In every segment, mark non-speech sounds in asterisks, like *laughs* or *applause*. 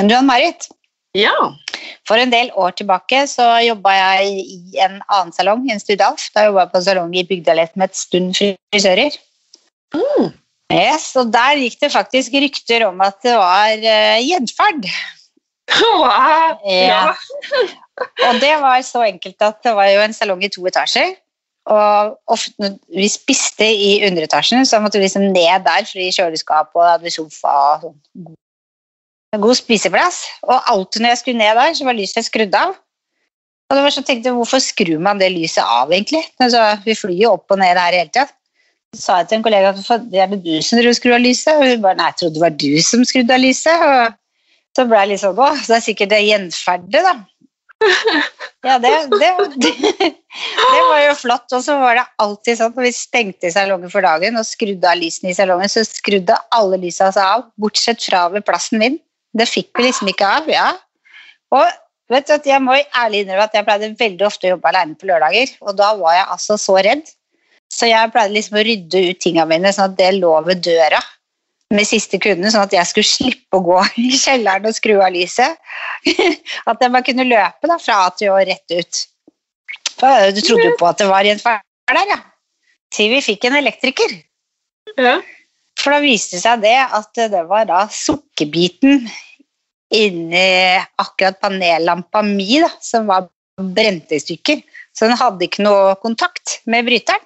Men du, Ann-Marit, Ja. for en del år tilbake så jobba jeg i en annen salong, en Studalf. Da jobba jeg på en salong i Bygdalett med et stund frisører. Mm. Yes, og der gikk det faktisk rykter om at det var uh, gjenferd. Wow. Ja. *laughs* Og det var så enkelt at det var jo en salong i to etasjer. Og ofte når vi spiste i underetasjen, så måtte vi liksom ned der, for i kjøleskap og hadde sofa og sånn. God spiseplass. Og alltid når jeg skulle ned der, så var lyset skrudd av. Og det var så tenkte jeg, Hvorfor skrur man det lyset av, egentlig? Altså, vi flyr jo opp og ned her hele tida. Så sa jeg til en kollega at det er det du som skrur av lyset. Og hun bare nei, jeg trodde det var du som skrudde av lyset. Og så ble jeg litt sånn å, så det er sikkert det gjenferdet, da. *laughs* Ja, det, det, det, det var jo flott. Og så var det alltid sånn når vi stengte salongen for dagen og skrudde av lysene i salongen, så skrudde alle lysa seg av, bortsett fra ved plassen min. Det fikk vi liksom ikke av. ja. Og vet du, at jeg må ærlig innrømme at jeg pleide veldig ofte å jobbe alene på lørdager, og da var jeg altså så redd. Så jeg pleide liksom å rydde ut tingene mine sånn at det lå ved døra med siste kunden, sånn at jeg skulle slippe å gå i kjelleren og skru av lyset. *laughs* At jeg bare kunne løpe da, fra A til Å rett ut. For Du trodde jo på at det var en feil der, ja. Til vi fikk en elektriker. Ja. For da viste det seg det at det var da sukkerbiten inni akkurat panellampa mi da, som var brent i stykker. Så den hadde ikke noe kontakt med bryteren.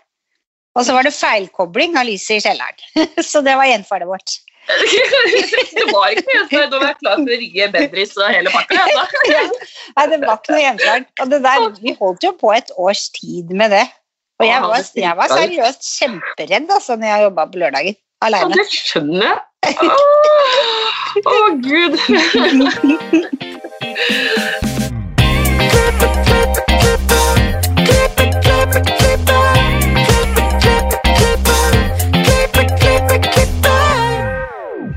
Og så var det feilkobling av lyset i kjelleren. *laughs* Så det var gjenferdet vårt. *laughs* det var ikke noe før du var klar for å ringe Bendriss og hele pakka. *laughs* Ja. Nei, det var ikke noe gjenferd. Og det der, vi holdt jo på et års tid med det. Og jeg var, jeg var seriøst kjemperedd altså, når jeg jobba på lørdager Ja, det skjønner jeg. Å, oh, gud.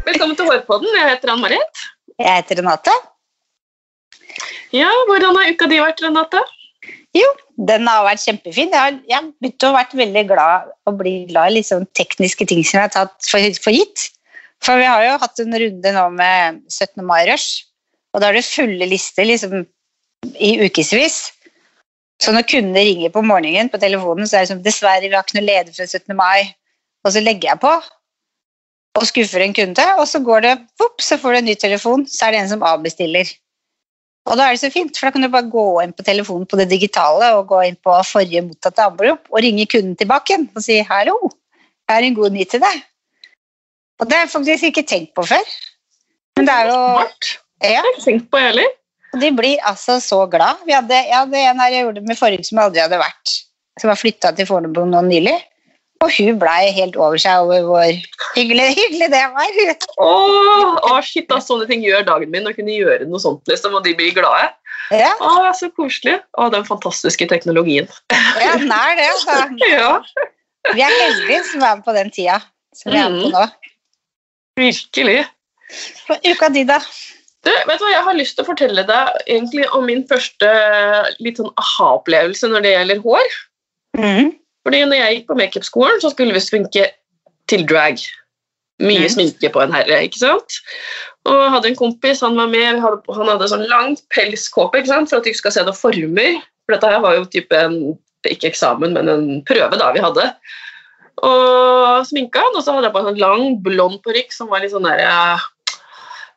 Velkommen til Hårpodden. Jeg heter Ann-Marit. Jeg heter Renate. Ja, hvordan har uka di vært, Renate? Jo, den har vært kjempefin. Jeg har, jeg har begynt å vært veldig glad og bli glad i sånn tekniske ting som jeg har tatt for, for gitt. For vi har jo hatt en runde nå med 17. mai-rush, og da er det fulle lister liksom, i ukevis. Så når kundene ringer på morgenen på telefonen, så er det som dessverre, vi har ikke noe leder fra 17. mai. Og så legger jeg på og skuffer en kunde, og så går det, vopp, så får du en ny telefon, så er det en som avbestiller. Og da er det så fint, for da kan du bare gå inn på telefonen på det digitale og gå inn på forrige mottatte anrop og ringe kunden tilbake igjen og si 'hallo, jeg har en god nyhet til deg'. Og det har jeg faktisk ikke tenkt på før. Men det er jo Smart. ja, Jeg har ikke tenkt på heller. og de blir altså så glad. Vi hadde, jeg hadde en her jeg gjorde med forrige som aldri hadde vært, som har flytta til Fornebu nå nylig. Og hun blei helt over seg over hvor hyggelig, hyggelig det var. Åh, åh, shit, da, sånne ting gjør dagen min, å kunne gjøre noe sånt, liksom, og de blir glade. Ja, Åh, så koselig. Åh, den fantastiske teknologien. ja den er det. Altså. *laughs* Ja, Vi er heldige som er med på den tida som vi er med på nå. virkelig. For uka di, da? Du, vet du hva, Jeg har lyst til å fortelle deg egentlig om min første litt sånn aha-opplevelse når det gjelder hår. Mhm. Fordi når jeg gikk på makeupskolen, så skulle vi sminke til drag. Mye mm. sminke på en herre, ikke sant? Og jeg hadde en kompis, han var med, hadde, han hadde sånn lang pelskåpe ikke sant? for at du ikke skal se noen former. For dette her var jo type en, ikke eksamen, men en prøve da vi hadde. Og sminka han, og så hadde jeg bare en sånn lang, blond parykk som var litt sånn der, ja,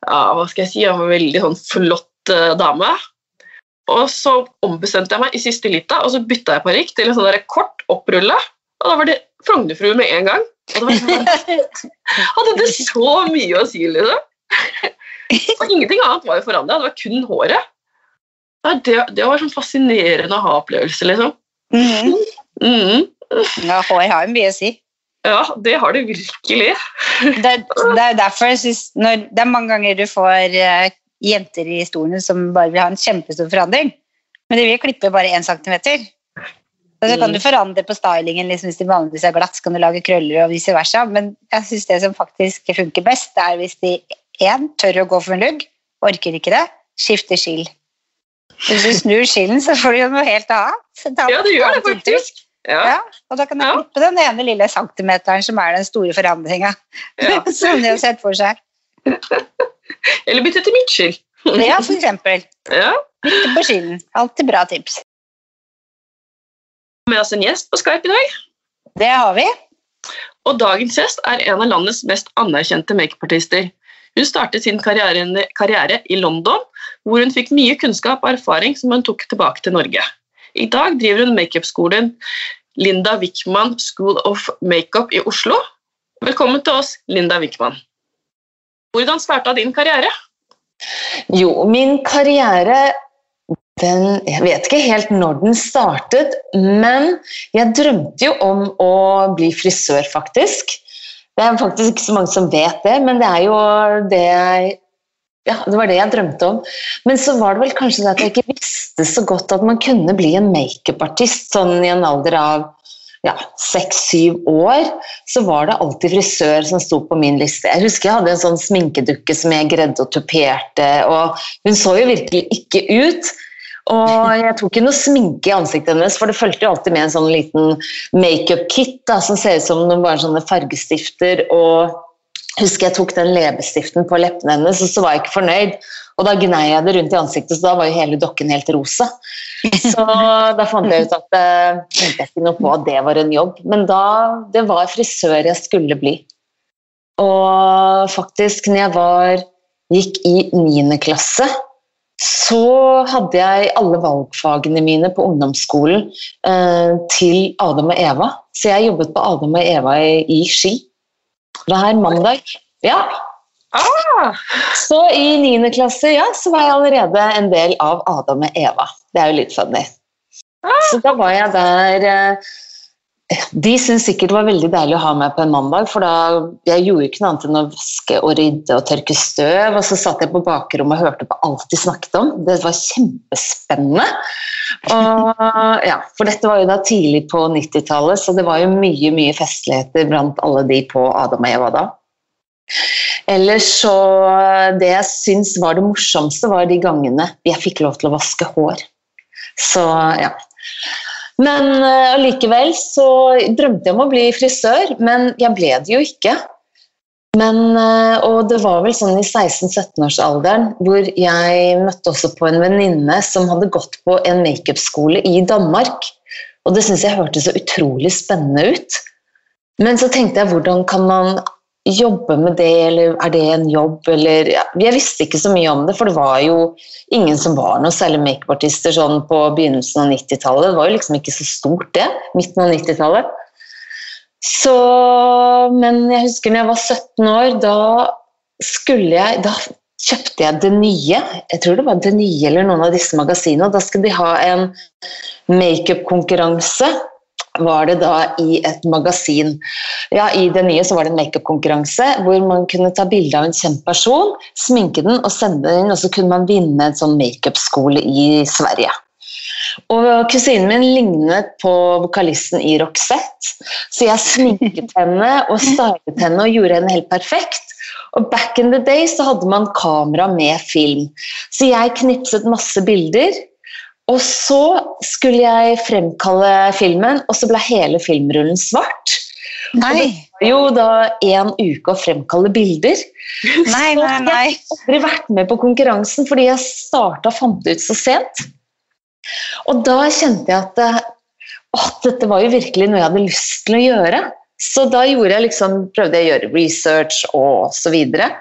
hva skal jeg si, jeg var en veldig sånn flott uh, dame. Og så ombestemte jeg meg i siste lita, og så bytta jeg parykk til en sånn der kort opprulla. Og da var det Frognerfrue med en gang. Og det var sånn, *laughs* hadde det så mye å si, liksom? *laughs* Og ingenting annet var jo forandra, det var kun håret. Det, det var sånn fascinerende å ha opplevelse, liksom. Mm. Mm. Ja, hår har jo mye å si. Ja, det har det virkelig. Det, det er derfor jeg synes Det er mange ganger du får eh, jenter i stolene som bare vil ha en kjempestor forandring, men de vil klippe bare én centimeter. Og så kan Mm. du forandre på stylingen liksom, hvis de vanligvis er glatt, så kan du lage krøller og vice versa, men jeg synes det som faktisk funker best, det er hvis de én tør å gå for en lugg, orker ikke det, skifter skill. Hvis du snur skillen, så får du jo noe helt annet. Ja, det gjør det faktisk. Ja, Ja, og da kan du klippe den ene lille centimeteren som er den store forandringa. ja. *laughs* som de har sett for seg. *laughs* Eller bytte til midtskill. Ja, for eksempel. *laughs* Ja. Lytte på skillen. Alltid bra tips. Med oss en gjest på Skype i dag. Det har vi. Og dagens gjest er en av landets mest anerkjente makeupartister. Hun startet sin karriere, karriere i London, hvor hun fikk mye kunnskap og erfaring som hun tok tilbake til Norge. I dag driver hun makeupskolen Linda Wickman School of Makeup i Oslo. Velkommen til oss, Linda Wickman. Hvordan starta din karriere? Jo, min karriere den, Jeg vet ikke helt når den startet, men jeg drømte jo om å bli frisør, faktisk. Det er faktisk ikke så mange som vet det, men det er jo det jeg ja, det var det jeg drømte om. Men så var det vel kanskje det at jeg ikke visste så godt at man kunne bli en makeupartist sånn i en alder av ja, seks-syv år, så var det alltid frisør som sto på min liste. Jeg husker jeg hadde en sånn sminkedukke som jeg gredde og tuperte, og hun så jo virkelig ikke ut. Og jeg tok ikke noe sminke i ansiktet hennes, for det fulgte jo alltid med en sånn liten makeup-kit som ser ut som noen bare sånne fargestifter. og husker jeg tok den leppestiften på leppene hennes, og så var jeg ikke fornøyd. Og da gnei jeg det rundt i ansiktet, så da var jo hele dokken helt rosa. Så *laughs* da fant jeg ut at jeg tenkte ikke noe på at det var en jobb. Men da det var frisør jeg skulle bli. Og faktisk, når jeg var, gikk i niende klasse, så hadde jeg alle valgfagene mine på ungdomsskolen eh, til Adam og Eva. Så jeg jobbet på Adam og Eva i, i Ski. Det er mandag. Ja. Ah, Så i 9. klasse ja, så var jeg allerede en del av Adam og Eva. Det er jo litt funny. Så da var jeg der eh, De syntes sikkert det var veldig deilig å ha meg på en mandag, for da jeg gjorde ikke noe annet enn å vaske og rydde og tørke støv, og så satt jeg på bakrommet og hørte på alt de snakket om. Det var kjempespennende. Og, ja, for dette var jo da tidlig på 90-tallet, så det var jo mye, mye festligheter blant alle de på Adam og Eva da. Ellers så Det jeg syns var det morsomste, var de gangene jeg fikk lov til å vaske hår. Så ja. Men uh, så drømte jeg om å bli frisør, men jeg ble det jo ikke. Men, uh, og det var vel sånn i 16-17-årsalderen hvor jeg møtte også på en venninne som hadde gått på en makeupskole i Danmark. Og det syntes jeg hørtes så utrolig spennende ut. Men så tenkte jeg hvordan kan man jobbe med det, eller er det en jobb, eller ja, Jeg visste ikke så mye om det, for det var jo ingen som var noe særlig makeupartister sånn på begynnelsen av 90-tallet. Det var jo liksom ikke så stort, det. Midten av 90-tallet. Så Men jeg husker når jeg var 17 år, da skulle jeg Da kjøpte jeg Det Nye. Jeg tror det var Det Nye eller noen av disse magasinene. Da skulle de ha en makeup-konkurranse var det da i et magasin. Ja, I det nye så var det en makeupkonkurranse hvor man kunne ta bilde av en kjent person, sminke den og sende den inn, og så kunne man vinne en sånn makeupskole i Sverige. Og Kusinen min lignet på vokalisten i Roxette, så jeg sminket henne og stylet henne og gjorde henne helt perfekt. Og back in the day så hadde man kamera med film, så jeg knipset masse bilder og så skulle jeg fremkalle filmen, og så ble hele filmrullen svart. Nei. Og det var jo da en uke å fremkalle bilder. Nei, *laughs* nei, nei. Så jeg har aldri vært med på konkurransen fordi jeg starta og fant det ut så sent. Og da kjente jeg at eh, dette var jo virkelig noe jeg hadde lyst til å gjøre. Så da jeg liksom, prøvde jeg å gjøre research og så videre.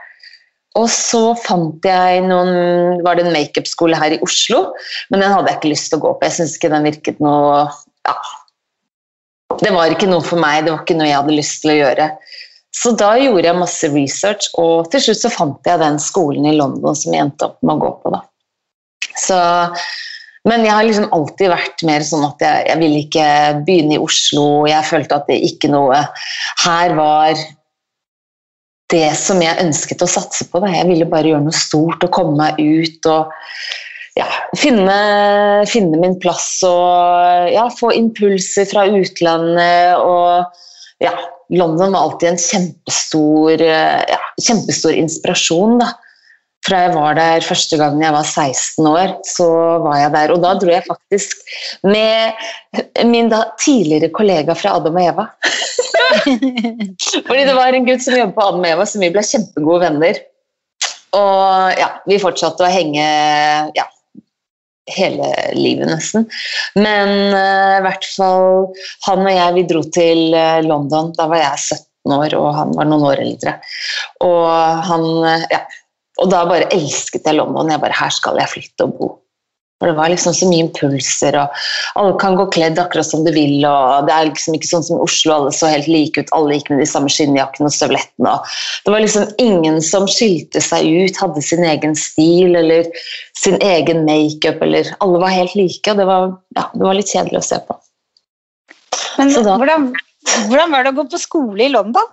Og så fant jeg noen Var det en makeupskole her i Oslo? Men den hadde jeg ikke lyst til å gå på. Jeg syns ikke den virket noe Ja. Det var ikke noe for meg, det var ikke noe jeg hadde lyst til å gjøre. Så da gjorde jeg masse research, og til slutt så fant jeg den skolen i London som jeg endte opp med å gå på. da. Så, men jeg har liksom alltid vært mer sånn at jeg, jeg ville ikke begynne i Oslo. Jeg følte at det ikke noe Her var det som jeg ønsket å satse på. Da. Jeg ville bare gjøre noe stort og komme meg ut og ja, finne, finne, min plass og ja, få impulser fra utlandet. Og ja, London var alltid en kjempestor, ja, kjempestor inspirasjon. da. Fra jeg var der første gangen jeg var 16 år, så var jeg der. Og da dro jeg faktisk med min tidligere kollega fra Adam og Eva. *laughs* Fordi det var en gutt som jobbet på Adam og Eva, så vi ble kjempegode venner. Og ja, vi fortsatte å henge ja, hele livet, nesten. Men uh, i hvert fall han og jeg, vi dro til uh, London. Da var jeg 17 år, og han var noen år eldre. Og han uh, Ja. Og da bare elsket jeg London. Jeg bare Her skal jeg flytte og bo. For det var liksom så mye impulser, og alle kan gå kledd akkurat som du vil. og Det er liksom ikke sånn som i Oslo, alle så helt like ut, alle gikk med de samme skinnjakkene og støvlettene. og Det var liksom ingen som skilte seg ut, hadde sin egen stil eller sin egen makeup. eller Alle var helt like, og det var, ja, det var litt kjedelig å se på. Men da- hvordan, hvordan var det å gå på skole i London?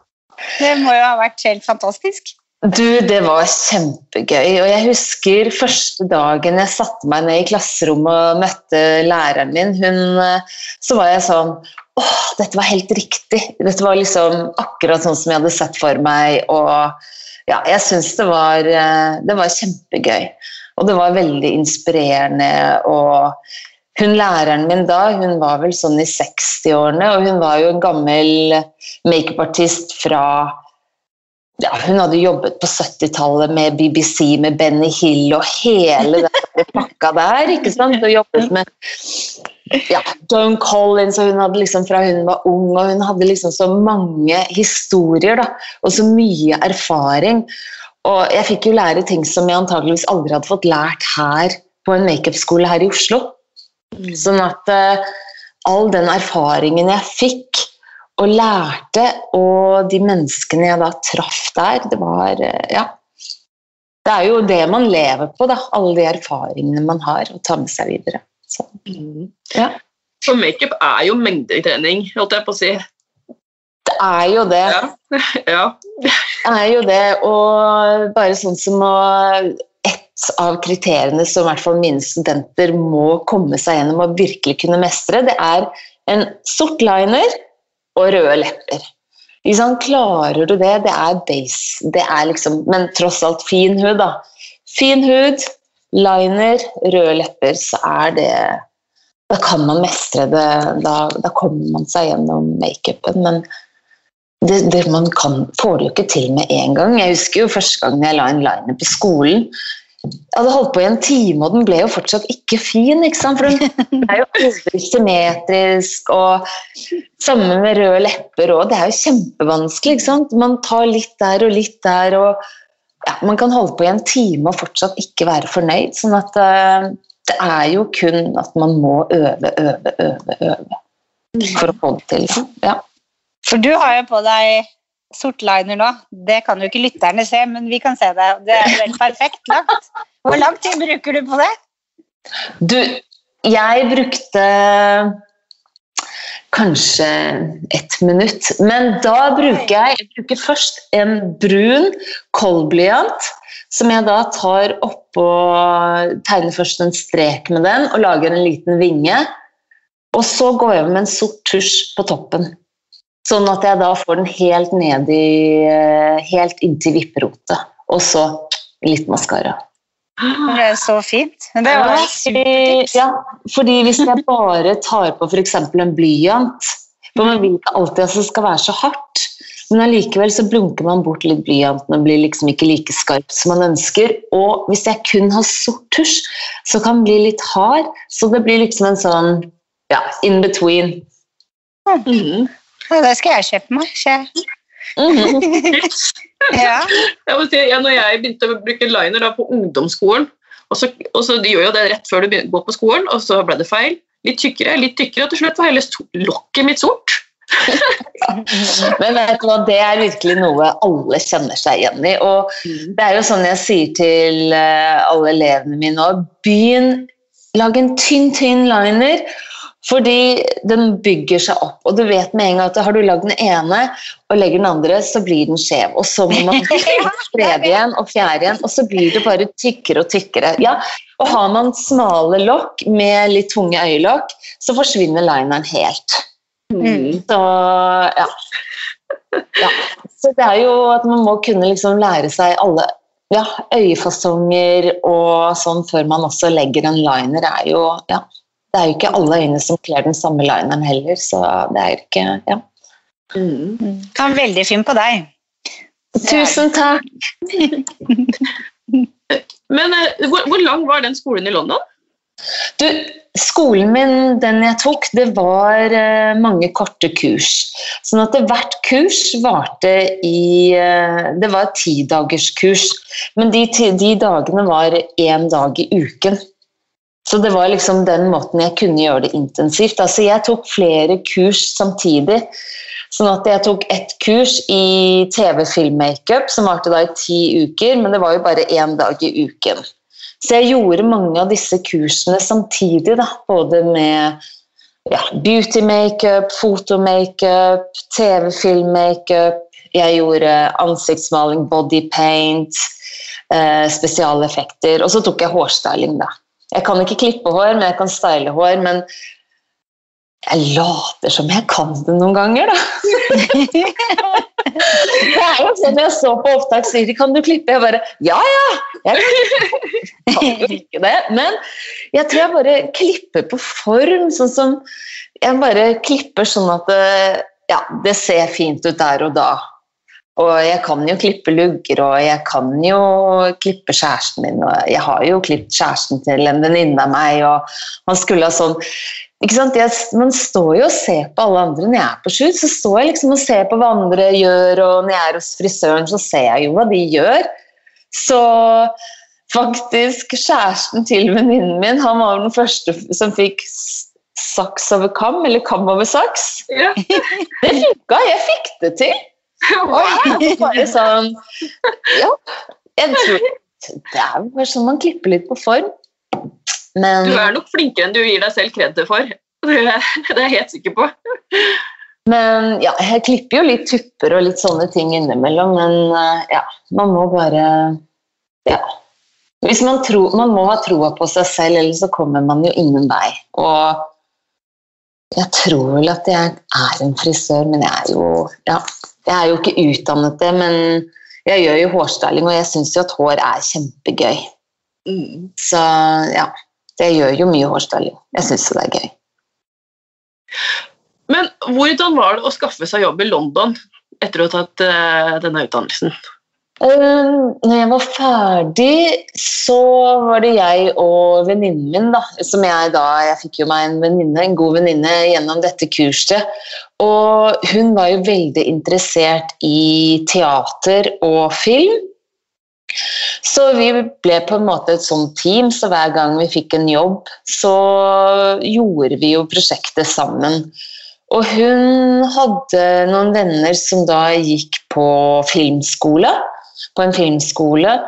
Det må jo ha vært helt fantastisk. Du, det var kjempegøy. Og jeg husker første dagen jeg satte meg ned i klasserommet og møtte læreren min. Hun, eh, så var jeg sånn Åh, dette var helt riktig. Dette var liksom akkurat sånn som jeg hadde sett for meg. Og ja, jeg syns det eh, Det var kjempegøy. Og det var veldig inspirerende. Og hun læreren min da, hun var vel sånn i 60-årene, og hun var jo en gammel makeupartist fra ja, hun hadde jobbet på 70-tallet med BBC, med Benny Hill og hele den *laughs* pakka der. ikke sant? Og jobbet med ja, Joan Collins, og hun hadde liksom fra hun var ung, og hun hadde liksom så mange historier da, og så mye erfaring. Og jeg fikk jo lære ting som jeg antageligvis aldri hadde fått lært her på en makeupskole her i Oslo. Sånn at uh, all den erfaringen jeg fikk og lærte, og de menneskene jeg da traff der, det var eh, Ja. Det er jo det man lever på, da. Alle de erfaringene man har, og tar med seg videre. Så, ja. For makeup er jo mengdetrening, holdt jeg på å si. Det er jo det. Ja. *laughs* ja. Det er jo det, og bare sånn som å Et av kriteriene som i hvert fall mine studenter må komme seg gjennom og virkelig kunne mestre, det er en sort liner og røde lepper. Sant? Klarer du det? Det er base. Det er liksom, men tross alt fin hud, da. Fin hud, liner, røde lepper, så er det Da kan man mestre det. Da, da kommer man seg gjennom makeupen. Men det, det man kan, får det jo ikke til med en gang. Jeg husker jo første gang jeg la en liner på skolen. Jeg hadde holdt på i en time, og den ble jo fortsatt ikke fin. ikke sant? For den er jo aldri symmetrisk, og sammen med røde lepper òg. Det er jo kjempevanskelig. ikke sant? Man tar litt der og litt der, og ja, man kan holde på i en time og fortsatt ikke være fornøyd. sånn at uh, det er jo kun at man må øve, øve, øve, øve for å få det til. Ja. For du har jo på deg sort liner nå. Det kan jo ikke lytterne se, men vi kan se det. Det er vel perfekt langt. Hvor lang tid bruker du på det? Du, jeg brukte kanskje ett minutt, men da bruker jeg, jeg bruker først en brun koldblyant, som jeg da tar oppå Tegner først en strek med den og lager en liten vinge. Og så går jeg med en sort tusj på toppen. Sånn at jeg da får den helt ned i Helt inntil vipperotet. Og så litt maskara. Det er så fint. Det var Ja, fordi, ja, fordi hvis jeg bare tar på f.eks. en blyant For man vil ikke alltid at det skal være så hardt, men allikevel så blunker man bort litt blyanten og blir liksom ikke like skarp som man ønsker. Og hvis jeg kun har sort tusj, så kan den bli litt hard, så det blir liksom en sånn ja, in between. Mhm. Ja, det skal jeg kjøpe meg. kjøp. jeg- Mhm. Ja. Jeg må si, ja, når jeg begynte å bruke liner da, på ungdomsskolen, og så, og så de gjør jo det rett før du begynner, går på skolen, og så ble det feil. Litt tykkere, litt tykkere, og til slutt var hele lokket mitt sort. *laughs* Men vet du hva, det er virkelig noe alle kjenner seg igjen i. Og det er jo sånn jeg sier til eh, alle elevene mine òg. Begynn, lag en tynn, tynn liner. Fordi den bygger seg opp, og du vet med en gang at har du lagd den ene og legger den andre, så blir den skjev. Og så må man *laughs* tredje igjen og fjerde igjen, og så blir det bare tykkere og tykkere. Ja, og har man smale lokk med litt tunge øyelokk, så forsvinner lineren helt. Mm. Så ja. ja. Så det er jo at man må kunne liksom lære seg alle ja, øyefasonger og sånn før man også legger en liner. er jo, ja. Det er jo ikke alle øyne som kler den samme lineren heller, så det er ikke Ja. Mm. Kan veldig fin på deg. Tusen takk! *laughs* Men eh, hvor, hvor lang var den skolen i London? Du, skolen min, den jeg tok, det var eh, mange korte kurs. Sånn at hvert kurs varte i eh, Det var et tidagerskurs, men de, de dagene var én dag i uken. Så det var liksom den måten jeg kunne gjøre det intensivt. Altså jeg tok flere kurs samtidig. Sånn at jeg tok ett kurs i TV-filmmakeup, som varte da i ti uker, men det var jo bare én dag i uken. Så jeg gjorde mange av disse kursene samtidig, da. Både med ja, beauty makeup, fotomakeup, TV-filmmakeup. Jeg gjorde ansiktsmaling, body paint, eh, spesialeffekter. Og så tok jeg hårstyling, da. Jeg kan ikke klippe hår, men jeg kan style hår. Men jeg later som jeg kan det noen ganger, da. *laughs* Det er jo sånn jeg så på opptak, sier de 'kan du klippe'? Jeg bare ja ja! Jeg kan jo ikke det. Men jeg tror jeg bare klipper på form, sånn som Jeg bare klipper sånn at det, ja, det ser fint ut der og da. Og jeg kan jo klippe lugger, og jeg kan jo klippe kjæresten min. Og jeg har jo klippet kjæresten til en venninne av meg, og man skulle ha sånn ikke sant? Jeg, man står jo og ser på alle andre. Når jeg er på shoot, så står jeg liksom og ser på hva andre gjør, og når jeg er hos frisøren, så ser jeg jo hva de gjør. Så faktisk, kjæresten til venninnen min, han var den første som fikk saks over kam, eller kam over saks. Ja. *laughs* Det funka, jeg fikk det til. *laughs* *laughs* Bare sånn Ja, jeg tror Det er jo bare sånn man klipper litt på form. Men, Du er nok flinkere enn du gir deg selv kred for. *laughs* Det er det jeg helt sikker på. men ja, jeg klipper jo litt tupper og litt sånne ting innimellom, men eh, ja, man må bare Ja. Hvis man, tror, man må ha troa på seg selv, ellers så kommer man jo ingen vei. Og jeg tror vel at jeg er en frisør, men jeg er jo ja, jeg er jo ikke utdannet det, men jeg gjør jo hårstyling, og jeg syns jo at hår er kjempegøy. Mm. Så ja, jeg gjør jo mye hårstyling. Jeg syns jo det er gøy. Men hvordan var det å skaffe seg jobb i London etter å ha tatt uh, denne utdannelsen? Uh, når jeg var ferdig, så var det jeg og venninnen min, da, som jeg da Jeg fikk jo meg en venninne, en god venninne gjennom dette kurset. Og hun var jo veldig interessert i teater og film. Så vi ble på en måte et sånt team, så hver gang vi fikk en jobb, så gjorde vi jo prosjektet sammen. Og hun hadde noen venner som da gikk på filmskole, på en filmskole.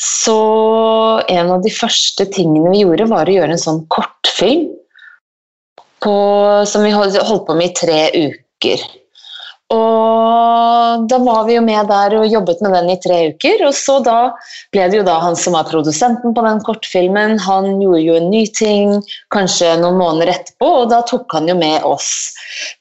Så en av de første tingene vi gjorde, var å gjøre en sånn kortfilm på, som vi holdt på med i tre uker. Og da var vi jo med der og jobbet med den i tre uker. Og så da ble det jo da han som var produsenten på den kortfilmen, han gjorde jo en ny ting kanskje noen måneder etterpå, og da tok han jo med oss.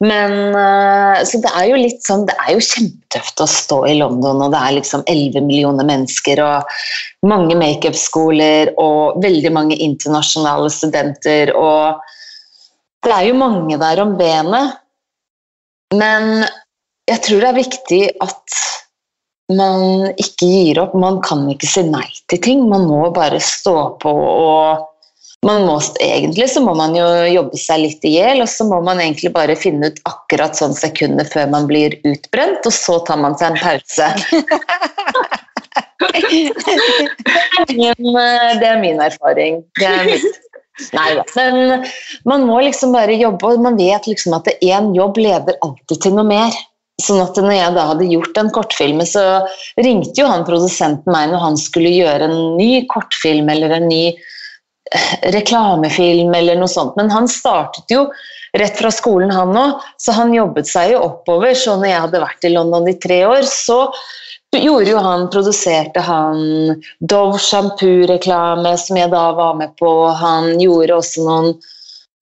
Men eh, Så det er jo litt sånn Det er jo kjempetøft å stå i London, og det er liksom 11 millioner mennesker og mange makeupskoler og veldig mange internasjonale studenter, og det er jo mange der om benet. Men jeg tror det er viktig at man ikke gir opp. Man kan ikke si nei til ting. Man må bare stå på og man må, Egentlig så må man jo jobbe seg litt i hjel, og så må man egentlig bare finne ut akkurat sånn sekundet før man blir utbrent, og så tar man seg en pause. Eh, det er min erfaring. Det er mitt. Nei da. Men man må liksom bare jobbe, og man vet liksom at én jobb leder alltid til noe mer. Sånn at når jeg da hadde gjort den kortfilmen, så ringte jo han produsenten meg når han skulle gjøre en ny kortfilm eller en ny eh, reklamefilm eller noe sånt. Men han startet jo rett fra skolen, han òg, så han jobbet seg jo oppover. Så når jeg hadde vært i London i tre år, så gjorde jo han, produserte han Dove shampoo-reklame, som jeg da var med på. Han gjorde også noen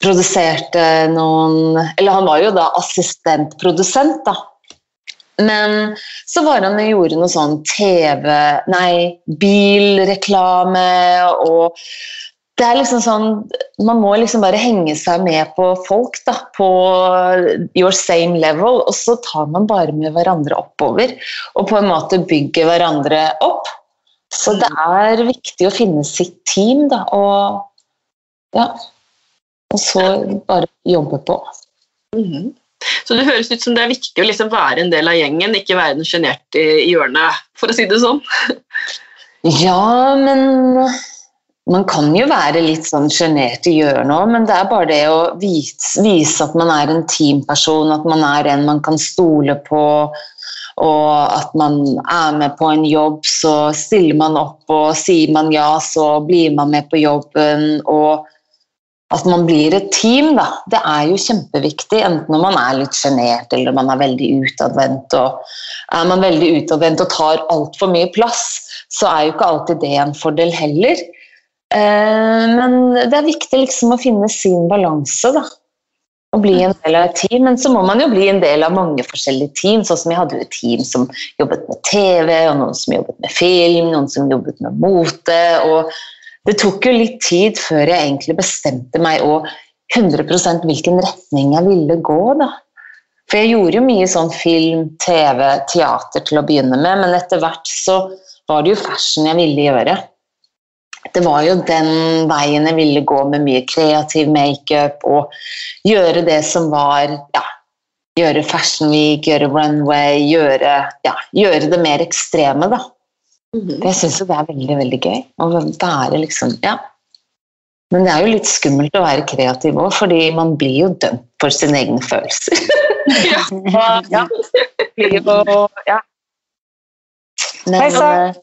Produserte noen Eller han var jo da assistentprodusent, da. Men så var han og gjorde noe sånn TV Nei, bilreklame og det er liksom sånn Man må liksom bare henge seg med på folk, da. På your same level. Og så tar man bare med hverandre oppover. Og på en måte bygger hverandre opp. Så det er viktig å finne sitt team, da, og ja. Og så bare jobbe på. Mhm. Så det høres ut som det er viktig å liksom være en del av gjengen, ikke være den sjenerte i hjørnet, for å si det sånn. Ja, men man kan jo være litt sånn sjenert i hjørnet òg, men det er bare det å vise, vise at man er en teamperson, at man er en man kan stole på, og at man er med på en jobb, så stiller man opp, og sier man ja, så blir man med på jobben. og at man blir et team, da. Det er jo kjempeviktig, enten om man er litt sjenert eller man er veldig utadvendt. Er man veldig utadvendt og tar altfor mye plass, så er jo ikke alltid det en fordel heller. Eh, men det er viktig liksom å finne sin balanse, da. Og bli en del av et team. Men så må man jo bli en del av mange forskjellige team. Sånn som jeg hadde jo et team som jobbet med TV, og noen som jobbet med film, noen som jobbet med mote. og det tok jo litt tid før jeg egentlig bestemte meg og 100% hvilken retning jeg ville gå. da. For jeg gjorde jo mye sånn film, TV, teater til å begynne med, men etter hvert så var det jo fashion jeg ville gjøre. Det var jo den veien jeg ville gå med mye kreativ makeup og gjøre det som var ja, Gjøre Fashion Week, gjøre runway, gjøre, ja, gjøre det mer ekstreme, da. Mm Jeg syns jo det er veldig, veldig gøy å være liksom Ja. Men det er jo litt skummelt å være kreativ òg, fordi man blir jo dømt for sine egne følelser. *laughs* ja. *laughs* ja. ja. Men, så, eh,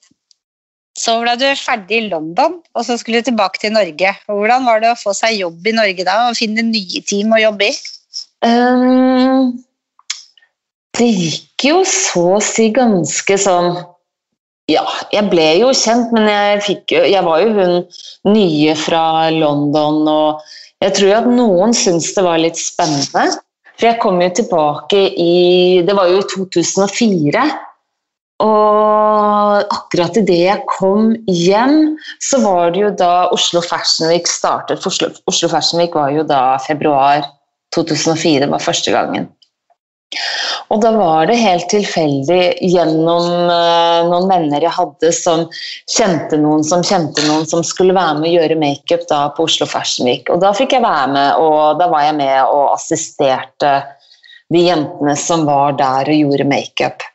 så ble du ferdig i London, og så skulle du tilbake til Norge. Hvordan var det å få seg jobb i Norge da, og finne nye team å jobbe i? Um, det gikk jo så å si ganske sånn ja, jeg ble jo kjent, men jeg, fikk, jeg var jo hun nye fra London, og jeg tror at noen syntes det var litt spennende. For jeg kom jo tilbake i Det var jo i 2004. Og akkurat idet jeg kom hjem, så var det jo da Oslo Fashion Week startet. Oslo, Oslo Fashion Week var jo da februar 2004, det var første gangen. Og da var det helt tilfeldig gjennom uh, noen venner jeg hadde som kjente noen som kjente noen som skulle være med å gjøre makeup på Oslo Fashion Week. Og da fikk jeg være med, og da var jeg med og assisterte de jentene som var der og gjorde makeup.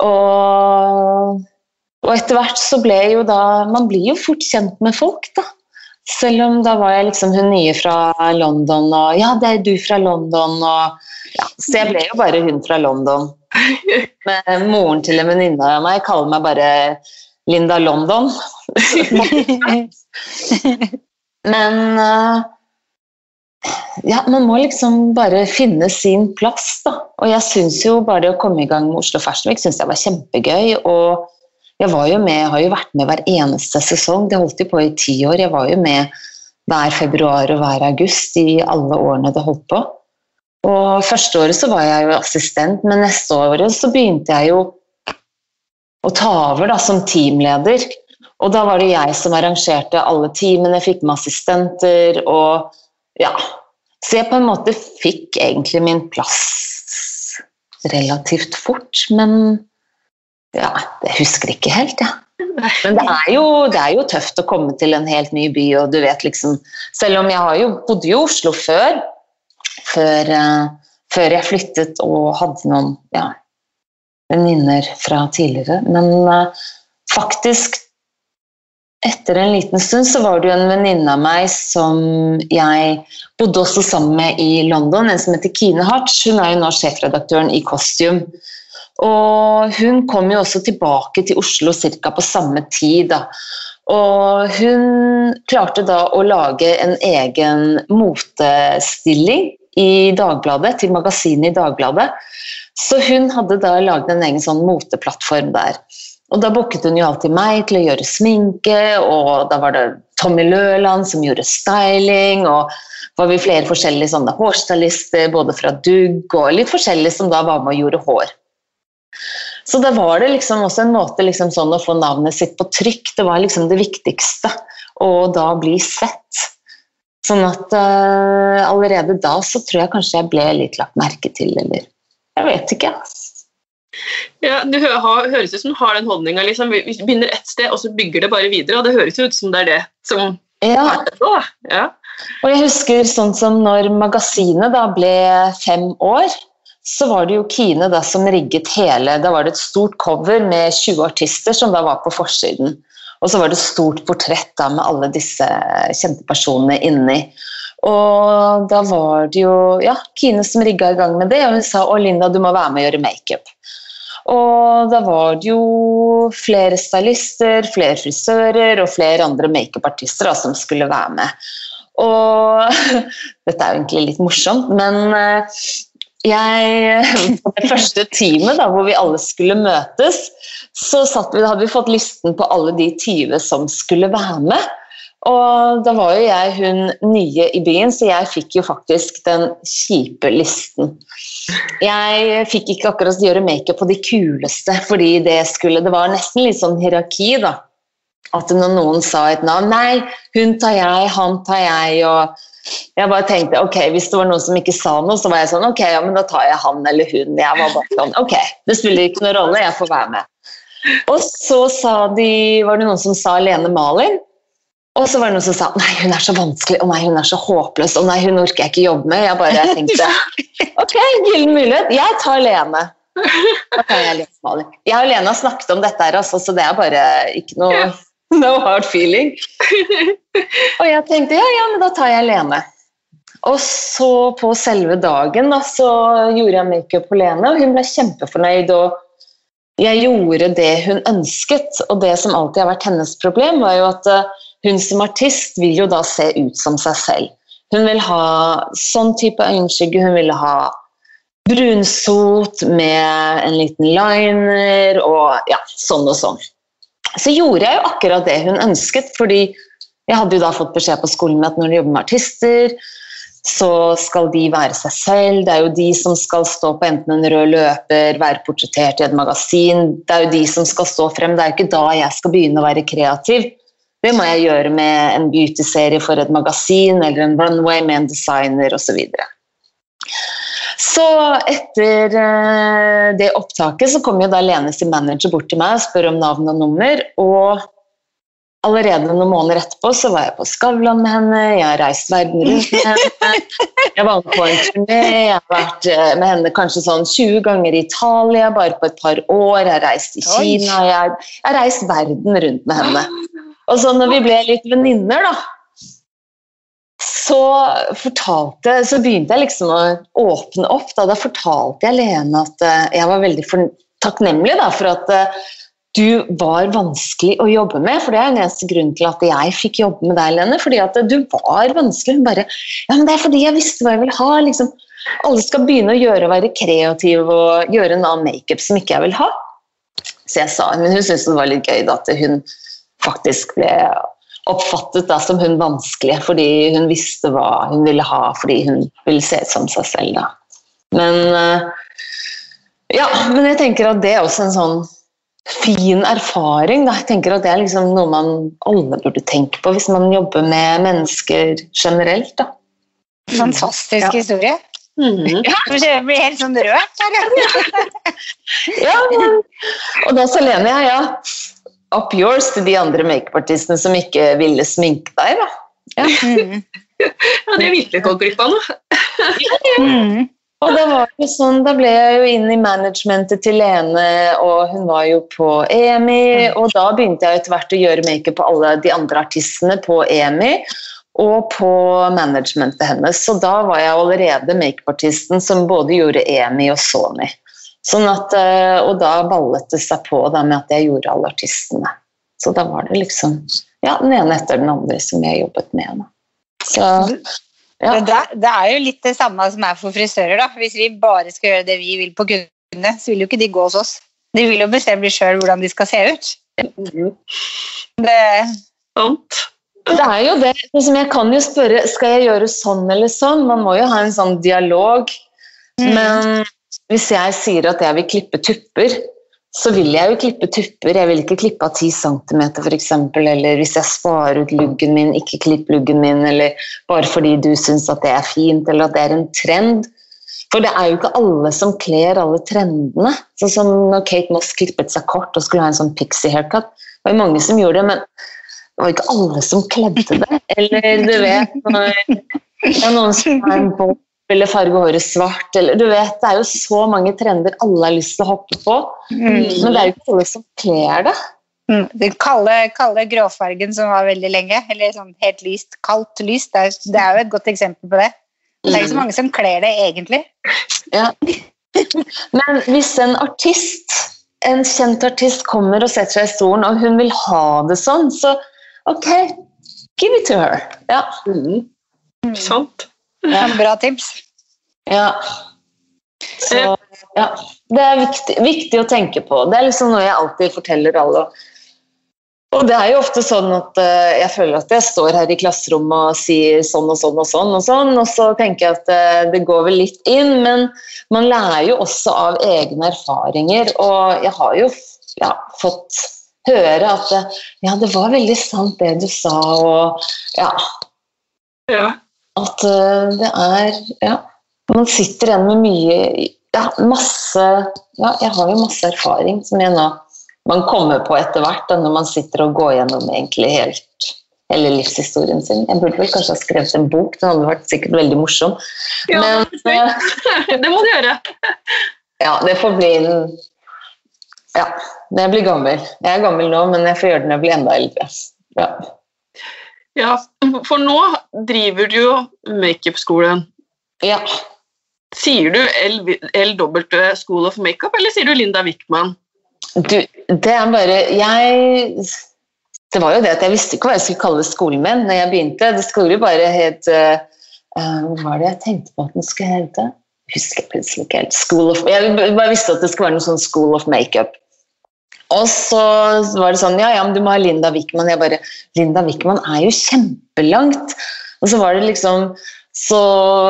Og, og etter hvert så ble jo da Man blir jo fort kjent med folk, da. Selv om da var jeg liksom hun nye fra London, og ja, det er du fra London, og ja, Så jeg ble jo bare hun fra London. *laughs* Men moren til en venninne av meg kaller meg bare Linda London. *laughs* Men uh, ja, man må liksom bare finne sin plass, da. Og jeg syns jo bare å komme i gang med Oslo Fashion Week synes jeg var kjempegøy. og jeg var jo med, har jo vært med hver eneste sesong. Det holdt jo på i ti år. Jeg var jo med hver februar og hver august i alle årene det holdt på. Og Første året så var jeg jo assistent, men neste året så begynte jeg jo å ta over da, som teamleder. Og da var det jeg som arrangerte alle teamene, fikk med assistenter og ja. Så jeg på en måte fikk egentlig min plass relativt fort, men ja, jeg husker ikke helt, jeg. Ja. Men det er, jo, det er, jo, tøft å komme til en helt ny by, og du vet liksom Selv om jeg har jo bodd i Oslo før, før, uh, før jeg flyttet og hadde noen ja, venninner fra tidligere. Men uh, faktisk etter en liten stund så var det jo en venninne av meg som jeg bodde også sammen med i London, en som heter Kine Hartz. Hun er jo nå sjefredaktøren i Costume. Og hun kom jo også tilbake til Oslo ca. på samme tid. Da. Og hun klarte da å lage en egen motestilling i Dagbladet, til magasinet i Dagbladet. Så hun hadde da laget en egen sånn moteplattform der. Og da booket hun jo alltid meg til å gjøre sminke, og da var det Tommy Løland som gjorde styling, og var vi flere forskjellige sånne hårstylister, både fra Dugg og litt forskjellige som da var med og gjorde hår. Så da var det liksom også en måte liksom sånn å få navnet sitt på trykk. Det var liksom det viktigste. Og da bli sett. Sånn at uh, allerede da så tror jeg kanskje jeg ble litt lagt merke til, eller Jeg vet ikke. Ja, Du høres ut som du har den holdninga. Liksom. Vi begynner ett sted, og så bygger det bare videre. Og det høres ut som det er det som Ja, er det. Ja. og jeg husker sånn som når magasinet da ble fem år, så var det jo Kine da som rigget hele Da var det et stort cover med 20 artister som da var på forsiden. Og så var det et stort portrett da med alle disse kjente personene inni. Og da var det jo ja, Kine som rigga i gang med det, og hun sa å Linda, du må være med og gjøre makeup. Og da var det jo flere stylister, flere frisører og flere andre makeupartister som skulle være med. Og *laughs* dette er jo egentlig litt morsomt, men eh, jeg På det første teamet da, hvor vi alle skulle møtes, så vi, hadde vi fått listen på alle de 20 som skulle være med. Og da var jo jeg hun nye i byen, så jeg fikk jo faktisk den kjipe listen. Jeg fikk ikke akkurat gjøre makeup på de kuleste, fordi det skulle Det var nesten litt sånn hierarki, da. At når noen sa et navn Nei, hun tar jeg, han tar jeg, og jeg bare tenkte ok, hvis det var noen som ikke sa noe, så var jeg sånn ok, ja, men da tar jeg han eller hun. Jeg var bare sånn ok, det spiller ikke noen rolle, jeg får være med. Og så sa de, var det noen som sa Lene Malin. Og så var det noen som sa nei, hun er så vanskelig, å nei, hun er så håpløs, å nei, hun orker jeg ikke jobbe med. Jeg bare tenkte *laughs* ok, gyllen mulighet, jeg tar Lene. Tar jeg. Jeg og Lene har snakket om dette her, altså, så det er bare ikke noe *laughs* no hard feeling. *laughs* Og jeg tenkte ja, ja, men da tar jeg Lene. Og så på selve dagen da, så gjorde jeg makeup på Lene, og hun ble kjempefornøyd. og jeg gjorde det hun ønsket, og det som alltid har vært hennes problem, var jo at eh, hun som artist vil jo da se ut som seg selv. Hun vil ha sånn type øyenskygge, hun ville ha brunsot med en liten liner og ja, sånn og sånn. Så gjorde jeg jo akkurat det hun ønsket, fordi jeg hadde jo da fått beskjed på skolen at når du jobber med artister, så skal de være seg selv. Det er jo de som skal stå på enten en rød løper, være portrettert i et magasin. Det er jo de som skal stå frem. Det er jo ikke da jeg skal begynne å være kreativ. Det må jeg gjøre med en beautyserie for et magasin eller en runway med en designer osv. Så, videre. Så etter eh, det opptaket så kom jo da Lene sin manager bort til meg og spør om navn og nummer. og Allerede noen måneder etterpå så var jeg på Skavlan med henne, jeg har reist verden rundt med henne. Jeg var på en turné, jeg har vært eh, med henne kanskje sånn 20 ganger i Italia bare på et par år. Jeg har reist i Kina, jeg jeg har reist verden rundt med henne. Og så når vi ble litt venninner, da, så fortalte Så begynte jeg liksom å åpne opp. Da, da fortalte jeg Lene at eh, jeg var veldig takknemlig da, for at eh, du var vanskelig å jobbe med. For det er den eneste grunnen til at jeg fikk jobbe med deg, Lene. Fordi at du var vanskelig. Hun bare Ja, men det er fordi jeg visste hva jeg ville ha. liksom. Alle skal begynne å gjøre være kreative og gjøre en annen makeup som ikke jeg vil ha. Så jeg sa, men hun syntes det var litt gøy da, at hun faktisk ble oppfattet da, som hun vanskelig fordi hun visste hva hun ville ha fordi hun ville se ut som seg selv. da. Men eh, ja, men jeg tenker at det er også en sånn fin erfaring. Da. Jeg tenker at Det er liksom noe man alle burde tenke på hvis man jobber med mennesker generelt. Da. Fantastisk ja. historie. Mm. Ja. Jeg blir helt sånn rørt her. ja, *laughs* men, og da Selene, ja, up yours til de andre makeupartistene som ikke ville sminke deg. da. Ja, mm. *laughs* ja det er virkelig gått glipp av noe. mm. *laughs* Og da, var det sånn, da ble jeg jo inn i managementet til Lene, og hun var jo på EMI. Og da begynte jeg etter hvert å gjøre makeup på alle de andre artistene på EMI og på managementet hennes. Så da var jeg allerede makeupartisten som både gjorde EMI og Sony. Sånn at, eh, og da ballet det seg på da, med at jeg gjorde alle artistene. Så da var det liksom ja, den ene etter den andre som jeg jobbet med. Så ja. Det, det, er jo litt det samme som er for frisører. da. Hvis vi bare skal gjøre det vi vil på kundene, så vil jo ikke de gå hos oss. De vil jo bestemme sjøl hvordan de skal se ut. Mm. Det Sant. Det er jo det. Liksom, jeg kan jo spørre skal jeg gjøre sånn eller sånn. Man må jo ha en sånn dialog. Mm. Men hvis jeg sier at jeg vil klippe tupper, så vil jeg jo klippe tupper. Jeg vil ikke klippe av 10 cm f.eks. Eller hvis jeg sparer ut luggen min, ikke klipp luggen min. Eller bare fordi du syns at det er fint, eller at det er en trend. For det er jo ikke alle som kler alle trendene. Sånn som når Kate Moss klippet seg kort og skulle ha en sånn pixie haircut. Det var jo mange som gjorde det, men det var ikke alle som kledde det. Eller du vet når det er noen som har en bob eller farge håret svart eller du vet, Det er jo så mange trender alle har lyst til å hoppe på, men det er jo ikke alle som kler det. Mm. Den kalde, kalde gråfargen som var veldig lenge, eller sånn helt lyst, kaldt lyst, det er, det er jo et godt eksempel på det. Det er ikke så mange som kler det egentlig. Ja. Men hvis en artist, en kjent artist kommer og setter seg i stolen, og hun vil ha det sånn, så ok, give it to her. Ja. Mm. Sant. Ja, bra tips. ja. Så ja. Det er viktig, viktig å tenke på. Det er liksom noe jeg alltid forteller alle. Og det er jo ofte sånn at eh, jeg føler at jeg står her i klasserommet og sier sånn og sånn og sånn, og sånn, og så tenker jeg at eh, det går vel litt inn, men man lærer jo også av egne erfaringer, og jeg har jo ja, fått høre at eh, ja, det var veldig sant det du sa, og ja, Ja. At eh, det er ja, Man sitter igjen med mye ja, masse ja, Jeg har jo masse erfaring som jeg nå man kommer på etter hvert da, når man sitter og går gjennom egentlig helt hele livshistorien sin. Jeg burde vel kanskje ha skrevet en bok, den hadde vært sikkert veldig morsom. Ja, Men *laughs* Det må du gjøre. *laughs* ja, det får bli en Ja, når jeg blir gammel. Jeg er gammel nå, men jeg får gjøre det når jeg blir enda eldre. Ja. Ja, For nå driver du jo makeupskolen. ja. Sier du LW School of Makeup, eller sier du Linda Wickman? Du, det er bare Jeg Det var jo det at jeg visste ikke hva jeg skulle kalle skolen min når jeg begynte. Det skulle jo bare het uh, Hva var det jeg tenkte på at den skulle hete? Husker jeg plutselig ikke helt. School of, jeg bare visste at det skulle være noe sånn School of Makeup. Og så var det sånn Ja, ja, men du må ha Linda Wickman. Jeg bare Linda Wickman er jo kjempelangt. Og så var det liksom så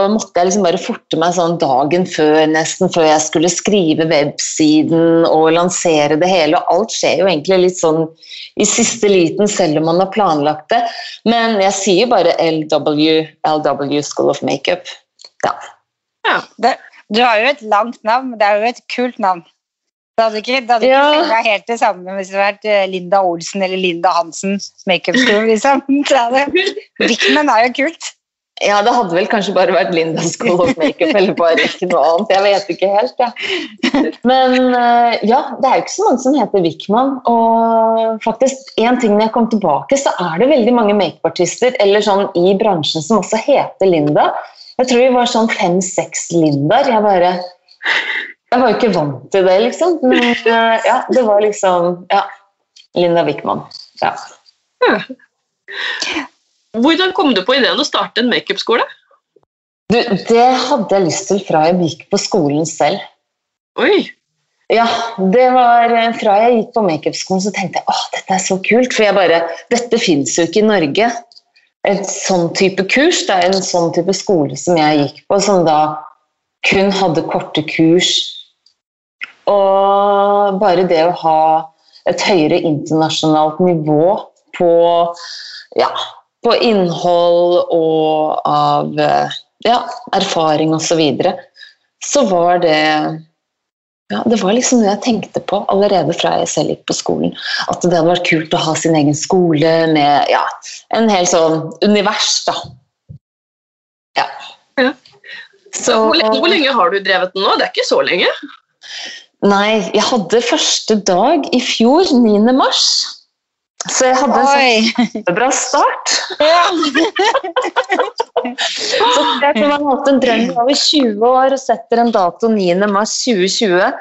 måtte jeg liksom bare forte meg sånn dagen før, nesten før jeg skulle skrive websiden og lansere det hele. Og alt skjer jo egentlig litt sånn i siste liten, selv om man har planlagt det. Men jeg sier bare LW, LW School of Makeup. Ja. Ja. Det, du har jo et langt navn, men det er jo et kult navn. Det hadde ikke, det hadde ikke vært helt det samme hvis det hadde vært eh, Linda Olsen eller Linda Hansen makeup school, liksom. *laughs* Det er jo kult. ja, det hadde vel kanskje bare vært Linda School of Makeup, eller bare ikke noe annet. Jeg vet ikke helt, jeg. Men eh, ja, det er jo ikke så mange som heter Wickman. Og faktisk, en ting når jeg kom tilbake, så er det veldig mange makeupartister eller sånn i bransjen som også heter Linda. Jeg tror vi var sånn fem-seks Lindaer. Jeg bare Jeg var jo ikke vant til det, liksom. Men eh, ja, det var liksom Ja. Linda Wickman. Ja. Hvordan kom du på ideen å starte en makeupskole? Det hadde jeg lyst til fra jeg gikk på skolen selv. Oi! Ja, det var eh, fra jeg gikk på makeupskolen så tenkte jeg åh, dette er så kult, for jeg bare, dette finnes jo ikke i Norge. Et sånn type kurs, det er en sånn type skole som jeg gikk på, som da kun hadde korte kurs. Og bare det å ha et høyere internasjonalt nivå på, ja, på innhold og av ja, erfaring osv., så, videre, så var det ja, Det var liksom det jeg tenkte på allerede fra jeg selv gikk på skolen. At det hadde vært kult å ha sin egen skole med ja, en hel sånn univers, da. Ja. Ja. Så, Hvor, le- hvor lenge har du drevet den nå? Det er ikke så lenge. Nei, jeg hadde første dag i fjor, 9. mars. Så jeg hadde en sånn kjempebra start. *laughs* Ja. *laughs* Så jeg tror har hatt en drøm over 20 år og setter en dato 9. mars 2020.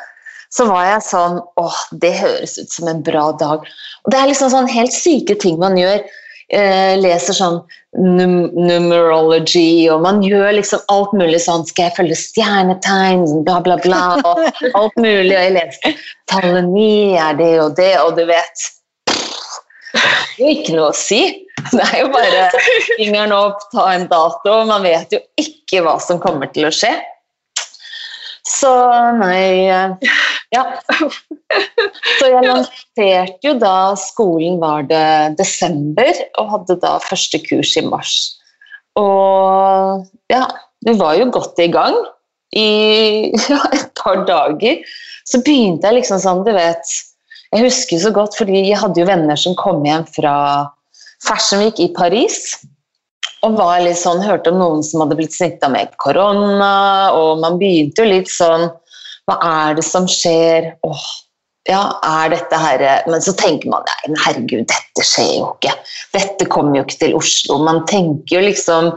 Så var jeg sånn Åh, det høres ut som en bra dag. Og det er liksom sånn helt syke ting man gjør. Eh, leser sånn num numerology, og man gjør liksom alt mulig sånn Skal jeg følge stjernetegn, bla, bla, bla, og alt mulig. Og jeg leser tallet ni er det og det, og du vet Det er ikke noe å si. Det er jo bare fingeren opp, ta en dato. Man vet jo ikke hva som kommer til å skje. Så nei eh, Ja. *laughs* Så jeg lanserte jo da Skolen var det desember, og hadde da første kurs i mars. Og ja, vi var jo godt i gang. i *laughs* ja, et par dager. Så begynte jeg liksom sånn, du vet Jeg husker så godt, fordi jeg hadde jo venner som kom hjem fra Fashion Week i Paris. Og var litt sånn, hørte om noen som hadde blitt snitta med korona, og man begynte jo litt sånn Hva er det som skjer? Åh, ja, er dette her Men så tenker man nei, herregud, dette skjer jo ikke. Dette kommer jo ikke til Oslo. Man tenker jo liksom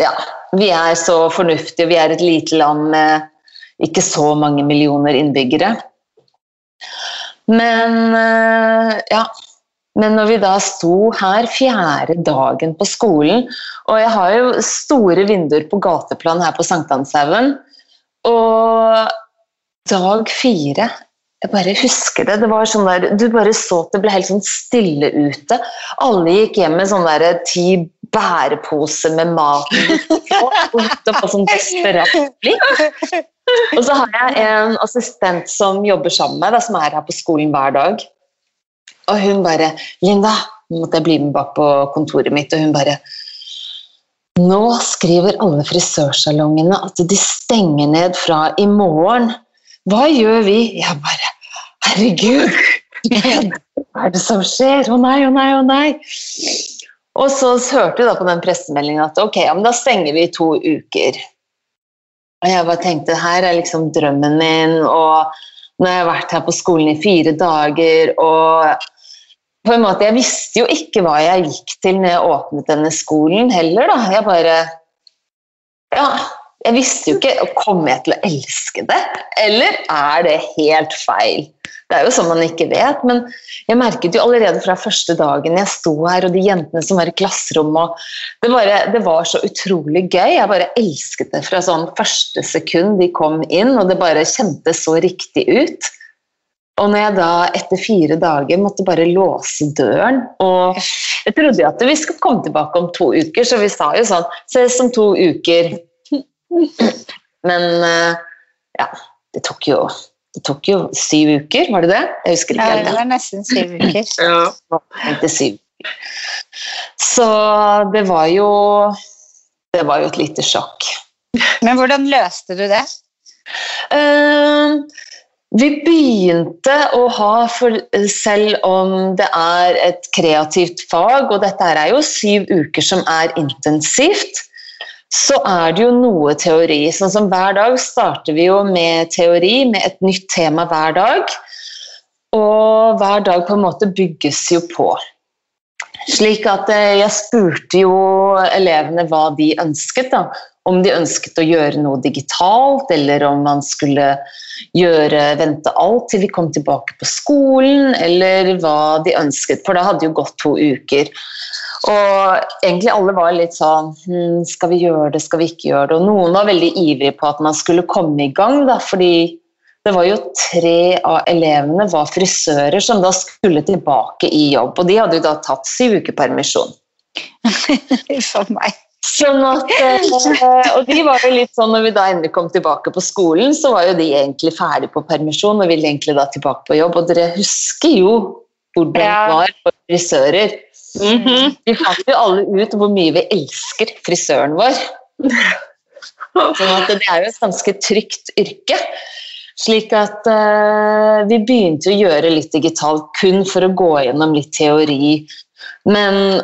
Ja, vi er så fornuftige, vi er et lite land med ikke så mange millioner innbyggere. Men eh, ja, men når vi da sto her fjerde dagen på skolen Og jeg har jo store vinduer på gateplan her på Sankthanshaugen. Og dag fire Jeg bare husker det. Det var sånn der, Du bare så at det ble helt sånn stille ute. Alle gikk hjem med sånne der, ti bæreposer med mat og på sånn desperat blikk. Og så har jeg en assistent som jobber sammen med, meg, som er her på skolen hver dag. Og hun bare 'Linda' Nå måtte jeg bli med bak på kontoret mitt, og hun bare Nå skriver alle frisørsalongene at de stenger ned fra i morgen. Hva gjør vi? Jeg bare Herregud! Hva er det som skjer? Å nei, å nei, å nei. Og så hørte vi da på den pressemeldingen at ok, ja, men da stenger vi i to uker. Og jeg bare tenkte her er liksom drømmen min, og nå har jeg vært her på skolen i fire dager og på en måte, Jeg visste jo ikke hva jeg gikk til når jeg åpnet denne skolen heller. da. Jeg bare Ja, jeg visste jo ikke Kommer jeg til å elske det, eller er det helt feil? Det er jo sånn man ikke vet, men jeg merket jo allerede fra første dagen jeg sto her, og de jentene som var i klasserommet det, bare, det var så utrolig gøy. Jeg bare elsket det fra sånn første sekund de kom inn, og det bare kjentes så riktig ut. Og når jeg da etter fire dager måtte bare låse døren og Jeg trodde jo at vi skulle komme tilbake om to uker, så vi sa jo sånn Ses om to uker. Men eh, ja, det tok jo det tok jo syv uker, var det det? Jeg husker ikke Ja, det var nesten syv uker. *laughs* Ja. Syv. Så det var jo Det var jo et lite sjokk. Men hvordan løste du det? Uh, vi begynte å ha, for selv om det er et kreativt fag, og dette er jo syv uker som er intensivt, så er det jo noe teori. Sånn som hver dag starter vi jo med teori, med et nytt tema hver dag. Og hver dag på en måte bygges jo på. Slik at eh, jeg spurte jo elevene hva de ønsket. da. Om de ønsket å gjøre noe digitalt, eller om man skulle gjøre, vente alt til vi kom tilbake på skolen, eller hva de ønsket. For det hadde jo gått to uker. Og egentlig alle var litt sånn hm, Skal vi gjøre det, skal vi ikke gjøre det? Og noen var veldig ivrige på at man skulle komme i gang, da, fordi det var jo tre av elevene var frisører som da skulle tilbake i jobb. Og de hadde jo da tatt syv uker permisjon. *laughs* For meg. Sånn at, eh, og de var jo litt sånn, når vi da endelig kom tilbake på skolen, så var jo de egentlig ferdig på permisjon og ville egentlig da tilbake på jobb. Og dere husker jo hvordan det var for frisører. Mhm. Vi fant jo alle ut hvor mye vi elsker frisøren vår. Sånn at det er jo et ganske trygt yrke. Slik at uh, vi begynte å gjøre litt digitalt kun for å gå gjennom litt teori. Men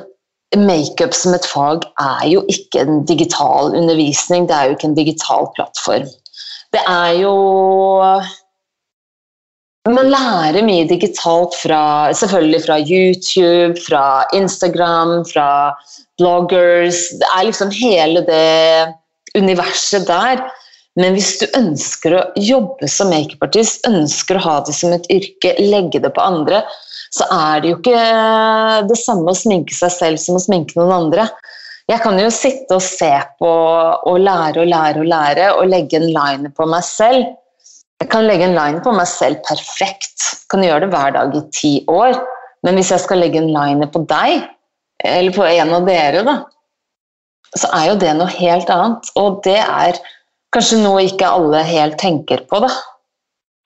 makeup som et fag er jo ikke en digital undervisning, det er jo ikke en digital plattform. Det er jo man lærer mye digitalt fra, selvfølgelig fra YouTube, fra Instagram, fra bloggers. Det er liksom hele det universet der. Men hvis du ønsker å jobbe som makeupartist, ønsker å ha det som et yrke, legge det på andre, så er det jo ikke det samme å sminke seg selv som å sminke noen andre. Jeg kan jo sitte og se på og lære og lære og lære og legge en liner på meg selv. Jeg kan legge en line på meg selv perfekt. Kan gjøre det hver dag i ti år. Men hvis jeg skal legge en line på deg, eller på en av dere, da, så er jo det noe helt annet. Og det er kanskje noe ikke alle helt tenker på, da.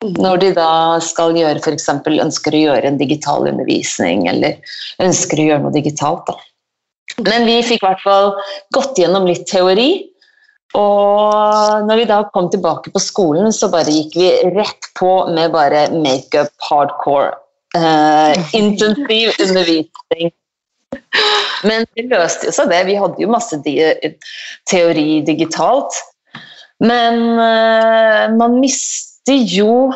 Når de da skal gjøre eksempel, ønsker å gjøre en digital undervisning, eller ønsker å gjøre noe digitalt. Da. Men vi fikk i hvert fall gått gjennom litt teori. Og når vi da kom tilbake på skolen, så bare gikk vi rett på med bare makeup hardcore. Uh, *laughs* intensiv undervisning. Men det løste jo seg, det. Vi hadde jo masse teori digitalt. Men uh, man mister jo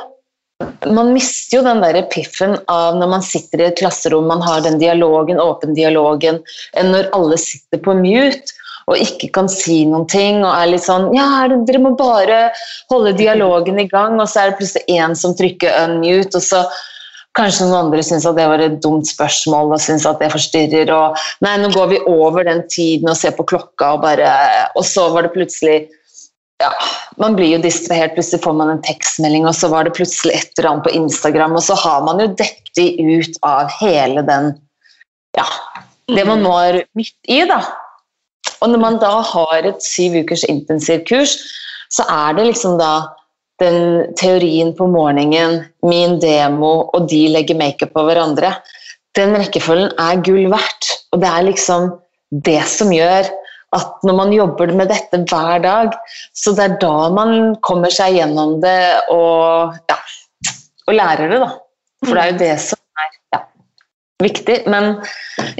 man mister jo den der piffen av når man sitter i et klasserom, man har den dialogen, åpen dialogen, enn når alle sitter på mute og ikke kan si noen ting og er litt sånn Ja, dere må bare holde dialogen i gang, og så er det plutselig én som trykker unmute, og så Kanskje noen andre syns at det var et dumt spørsmål og syns at det forstyrrer. Og nei, nå går vi over den tiden og ser på klokka, og bare Og så var det plutselig ja, Man blir jo distrahert, plutselig får man en tekstmelding, og så var det plutselig et eller annet på Instagram, og så har man jo dekket ut av hele den Ja, det man nå er midt i, da. Og når man da har et syv ukers intensivkurs, så er det liksom da den teorien på morgenen, min demo, og de legger makeup på hverandre. Den rekkefølgen er gull verdt. Og det er liksom det som gjør at når man jobber med dette hver dag, så det er da man kommer seg gjennom det og, ja, og lærer det, da. For det er jo det som er ja, viktig. Men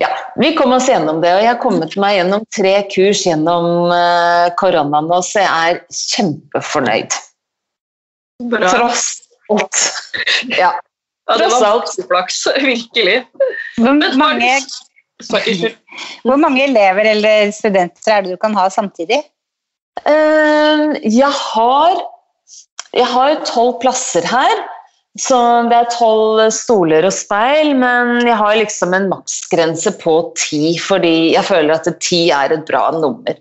ja, vi kom oss gjennom det, og jeg har kommet meg gjennom tre kurs gjennom uh, koronaen nå, så jeg er kjempefornøyd. Bra. Tross alt. Ja. Ja, det Tross var alt. flaks, virkelig. Hvor mange, hvor mange elever eller studenter er det du kan ha samtidig? Eh, jeg har jeg har tolv plasser her. Så det er tolv stoler og speil, men jeg har liksom en maksgrense på ti, fordi jeg føler at ti er et bra nummer.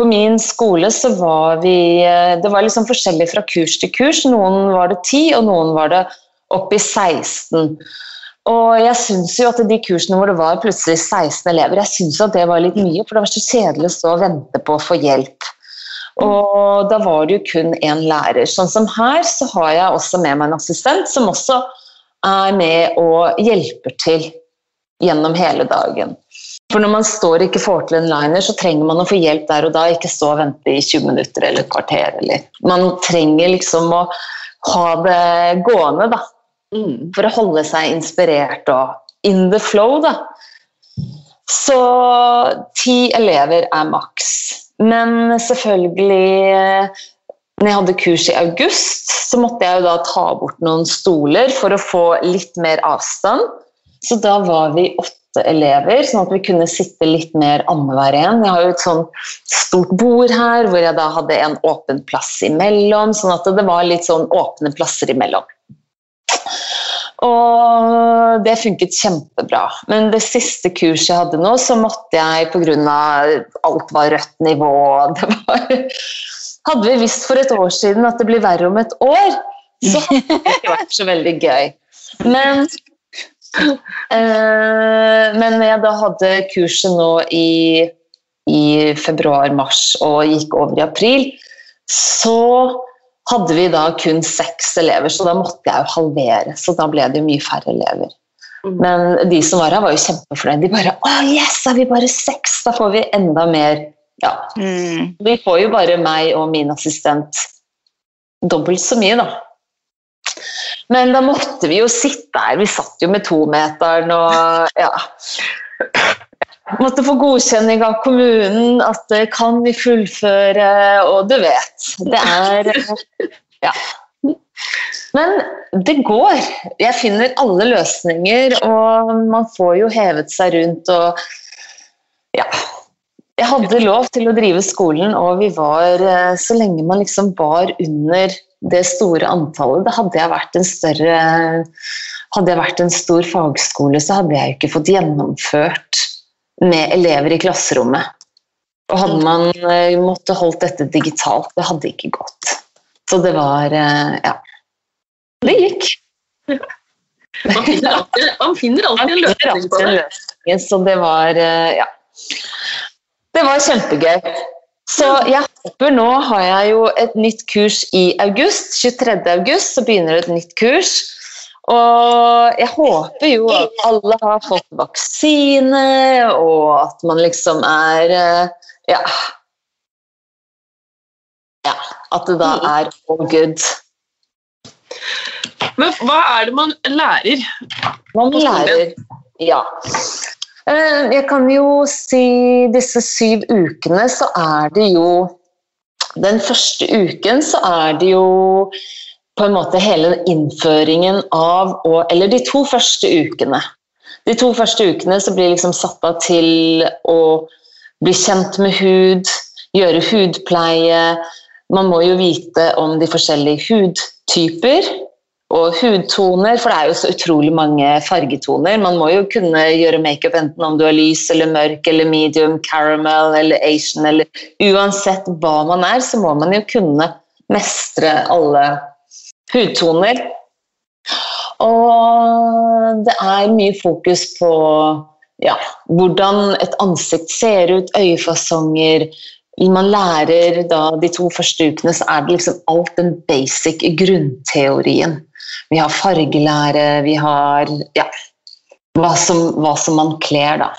På min skole så var vi eh, Det var liksom forskjellig fra kurs til kurs. Noen var det ti, og noen var det opp i 16. Og jeg syns jo at de kursene hvor det var plutselig 16 elever, jeg synes at det var litt mye, for det var så kjedelig å stå og vente på å få hjelp. Og da var det jo kun én lærer. Sånn som her, så har jeg også med meg en assistent som også er med og hjelper til gjennom hele dagen. For når man står og ikke får til en liner, så trenger man å få hjelp der og da, ikke stå og vente i 20 minutter eller et kvarter. Eller. Man trenger liksom å ha det gående, da. Mm. For å holde seg inspirert og in the flow, da. Så ti elever er maks. Men selvfølgelig eh, når jeg hadde kurs i august, så måtte jeg jo da ta bort noen stoler for å få litt mer avstand. Så da var vi åtte elever, sånn at vi kunne sitte litt mer annenhver en. Jeg har jo et sånn stort bord her hvor jeg da hadde en åpen plass imellom, sånn at det var litt sånn åpne plasser imellom. Og det funket kjempebra. Men det siste kurset jeg hadde nå, så måtte jeg pga. alt var rødt nivå det var, Hadde vi visst for et år siden at det blir verre om et år, så hadde det ikke vært så veldig gøy. Men, øh, men jeg da hadde kurset nå i, i februar-mars og gikk over i april, så hadde vi da kun seks elever, så da måtte jeg jo halvere. Så da ble det jo mye færre elever. Mm. Men de som var her, var jo kjempefornøyde. De bare 'Å, yes, er vi bare seks? Da får vi enda mer'. Ja. Mm. Vi får jo bare meg og min assistent dobbelt så mye, da. Men da måtte vi jo sitte her. Vi satt jo med tometeren og ja. Måtte få godkjenning av kommunen at det kan vi fullføre, og du vet. Det er Ja. Men det går. Jeg finner alle løsninger, og man får jo hevet seg rundt og Ja. Jeg hadde lov til å drive skolen, og vi var eh, Så lenge man liksom var under det store antallet Da hadde jeg vært en større Hadde jeg vært en stor fagskole, så hadde jeg ikke fått gjennomført med elever i klasserommet. Og hadde man måtte måttet holdt dette digitalt, det hadde ikke gått. Så det var eh, Ja. Det gikk. Man finner alltid, man finner alltid en løsning på det. så det var eh, Ja. Det var kjempegøy. Så jeg håper Nå har jeg jo et nytt kurs i august. 23. august så begynner det et nytt kurs. Og jeg håper jo at alle har fått vaksine, og at man liksom er eh, Ja. ja, at det da er all good. Men hva er det man lærer? Man lærer Ja. Eh, jeg kan jo si disse syv ukene, så er det jo Den første uken så er det jo på en måte hele innføringen av Eller de to første ukene. De to første ukene så blir liksom satt av til å bli kjent med hud, gjøre hudpleie. Man må jo vite om de forskjellige hudtyper og hudtoner, for det er jo så utrolig mange fargetoner. Man må jo kunne gjøre makeup enten om du er lys eller mørk eller medium, caramel eller asian eller Uansett hva man er, så må man jo kunne mestre alle hudtoner. Og det er mye fokus på ja, hvordan et ansikt ser ut, øyefasonger. Man lærer da de to første ukene, så er det liksom alt den basic grunnteorien. Vi har fargelære, vi har ja, hva som, hva som man kler, da.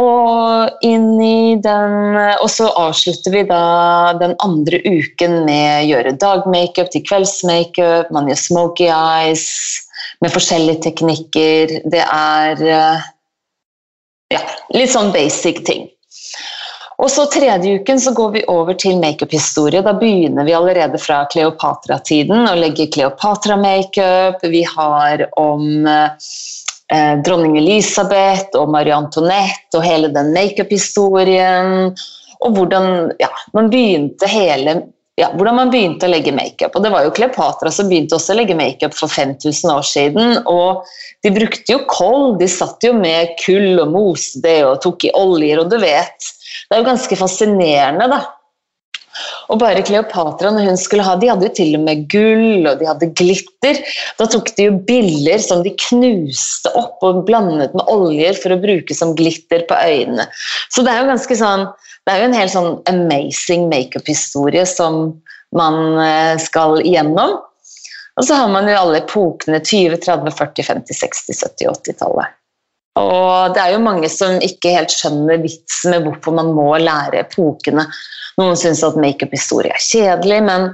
Og inn i den Og så avslutter vi da den andre uken med å gjøre dagmakeup til kveldsmakeup. Man gjør smoky eyes med forskjellige teknikker. Det er ja, litt sånn basic ting. Og så tredje uken så går vi over til makeup-historie. Da begynner vi allerede fra Kleopatra-tiden og legger Kleopatra-makeup. Vi har om eh, dronning Elisabeth og Marie Antoinette og hele den makeup-historien. Og hvordan ja, man hele ja, hvordan man begynte å legge makeup. Og det var jo Kleopatra som begynte også å legge makeup for 5000 år siden. Og de brukte jo koll, de satt jo med kull og moste og tok i oljer, og du vet det er jo ganske fascinerende, da. Og bare Kleopatra, når hun skulle ha De hadde jo til og med gull, og de hadde glitter. Da tok de jo biller som de knuste opp og blandet med oljer for å bruke som glitter på øynene. Så det er jo ganske sånn Det er jo en helt sånn amazing makeup-historie som man eh, skal igjennom. Og så har man jo alle epokene 20, 30, 40, 50, 60, 70, 80-tallet. Og det er jo mange som ikke helt skjønner vitsen med hvorfor man må lære epokene. Noen syns at makeup-historie er kjedelig, men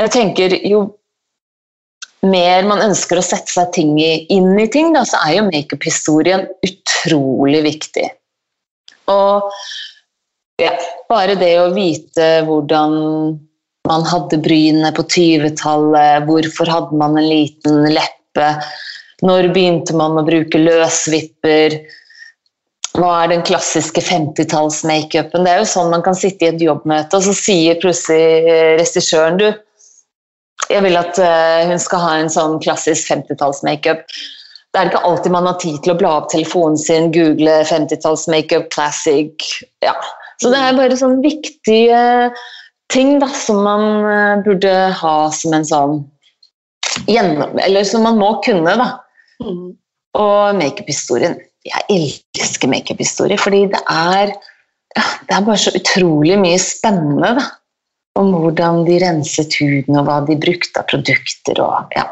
jeg tenker jo mer man ønsker å sette seg ting inn i ting, da, så er jo makeup-historien utrolig viktig. Og ja, bare det å vite hvordan man hadde brynene på 20-tallet, hvorfor hadde man en liten leppe når begynte man å bruke løsvipper? Hva er den klassiske 50-talls-makeupen? Det er jo sånn man kan sitte i et jobbmøte, og så sier plutselig regissøren du, jeg vil at eh, hun skal ha en sånn klassisk 50-talls-makeup. Det er ikke alltid man har tid til å bla opp telefonen sin, google 50-talls-makeup, classic ja. Så det er bare sånn viktige ting da, som man eh, burde ha som en sånn gjennom, Eller som man må kunne, da. Mm. Og makeup-historien. Jeg elsker makeup-historie, fordi det er, det er bare så utrolig mye spennende da, om hvordan de renset huden, og hva de brukte av produkter. og ja,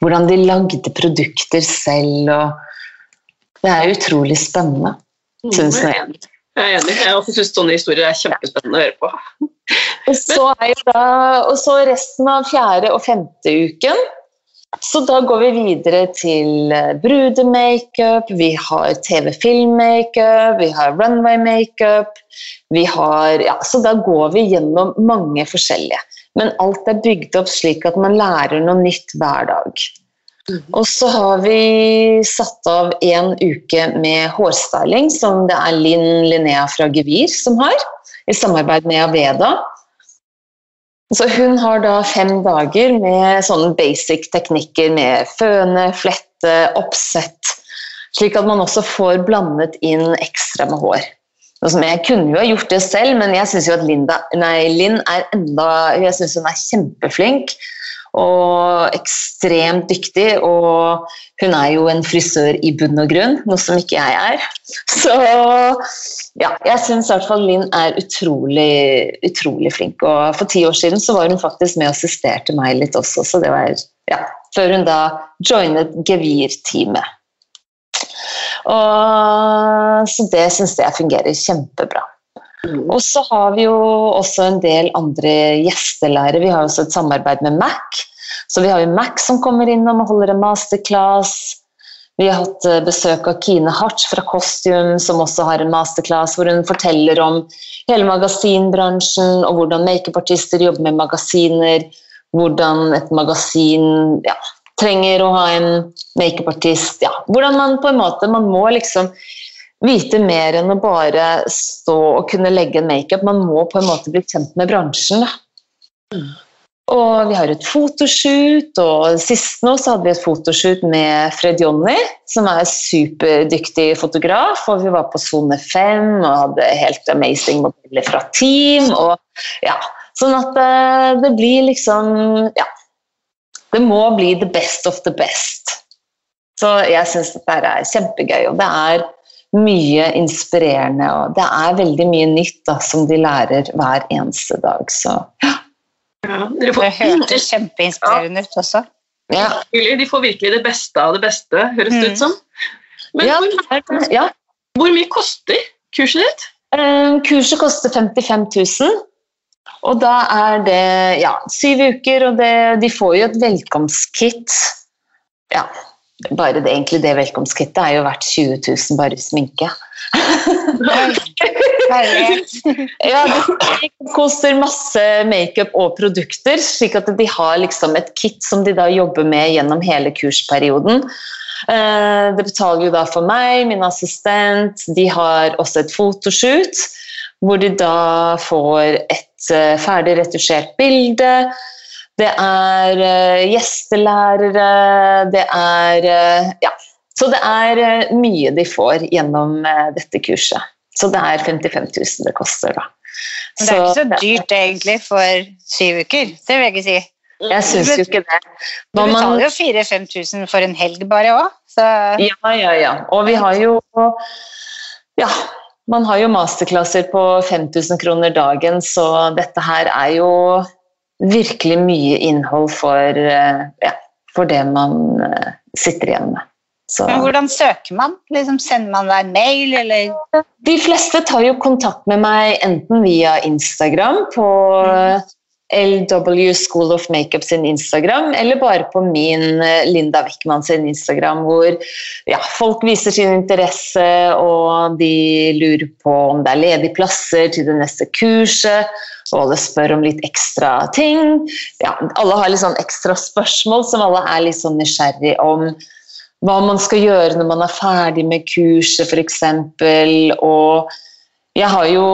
Hvordan de lagde produkter selv. og Det er utrolig spennende, mm, syns jeg. Jeg er enig. Jeg også syns sånne historier er kjempespennende å høre på. Og så, da, og så resten av fjerde og femte uken så da går vi videre til eh, brudemakeup, vi har TV-filmmakeup, vi har runway-makeup. vi har, ja, Så da går vi gjennom mange forskjellige. Men alt er bygd opp slik at man lærer noe nytt hver dag. Mm. Og så har vi satt av en uke med hårstyling, som det er Linn Linnea fra Gevir som har, i samarbeid med Aveda. Så hun har da fem dager med sånne basic teknikker med føne, flette, oppsett, slik at man også får blandet inn ekstra med hår. Jeg kunne jo ha gjort det selv, men jeg syns jo at Linda, nei, Linn er enda Jeg syns hun er kjempeflink og ekstremt dyktig. Og hun er jo en frisør i bunn og grunn, noe som ikke jeg er. Så ja, jeg syns i hvert fall Linn er utrolig, utrolig flink. Og for ti år siden så var hun faktisk med og assisterte meg litt også, så det var ja, før hun da joinet Gevir-teamet. Og, så det syns jeg fungerer kjempebra. Og så har vi jo også en del andre gjestelærere. Vi har også et samarbeid med Mac. Så vi har jo Mac som kommer innom og holder en masterclass. Vi har hatt eh, besøk av Kine Hartz fra Costume, som også har en masterclass hvor hun forteller om hele magasinbransjen og hvordan makeupartister jobber med magasiner. Hvordan et magasin ja, trenger å ha en makeupartist. Ja, hvordan man på en måte Man må liksom vite mer enn å bare stå og kunne legge en makeup. Man må på en måte bli kjent med bransjen. Da. Og vi har et fotoshoot, og sist nå så hadde vi et fotoshoot med Fred Jonny, som er superdyktig fotograf. Og vi var på Sone 5 og hadde helt amazing modeller fra team. Og, ja, sånn at det, eh, det blir liksom Ja. Det må bli the best of the best. Så jeg syns dette er kjempegøy, og det er mye inspirerende. Og det er veldig mye nytt da, som de lærer hver eneste dag. Så ja. Ja, får, det hørtes kjempeinspirerende ut også. Ja. De får virkelig det beste av det beste, høres det mm. ut som. Men ja, hvor, ja. hvor, mye koster kurset ditt? Uh, kurset koster 55 000. Og da er det ja, syv uker, og det, de får jo et velkomstkit. Ja, bare det, egentlig det velkomstkittet er jo verdt 20 000 bare sminke. ja, det koster masse makeup og produkter, slik at de har liksom et kit som de da jobber med gjennom hele kursperioden. Eh, det betaler jo da for meg, min assistent. De har også et fotoshoot hvor de da får et eh, ferdig retusjert bilde. Det er eh, gjestelærere, det er Ja så det er eh, mye de får gjennom eh, dette kurset. Så det er 55 000 det koster, da. Men det er ikke så dyrt egentlig for syv uker, det vil jeg ikke si. Jeg syns jo ikke det. Når du betaler jo 4000-5000 for en helg bare òg. Ja, ja, ja. Og vi har jo Ja, man har jo masterklasser på 5000 kroner dagen, så dette her er jo virkelig mye innhold for, eh, ja, for det man sitter igjen med. Så. Men hvordan søker man? Liksom sender man deg mail, eller? De fleste tar jo kontakt med meg enten via Instagram på LW School of Makeup sin Instagram, eller bare på min eh, Linda Wickman sin Instagram, hvor ja, folk viser sin interesse, og de lurer på om det er ledige plasser til det neste kurset. Og alle spør om litt ekstra ting. Ja, alle har litt sånn ekstra spørsmål som alle er litt sånn nysgjerrig om hva man skal gjøre når man er ferdig med kurset, f.eks. Og jeg har jo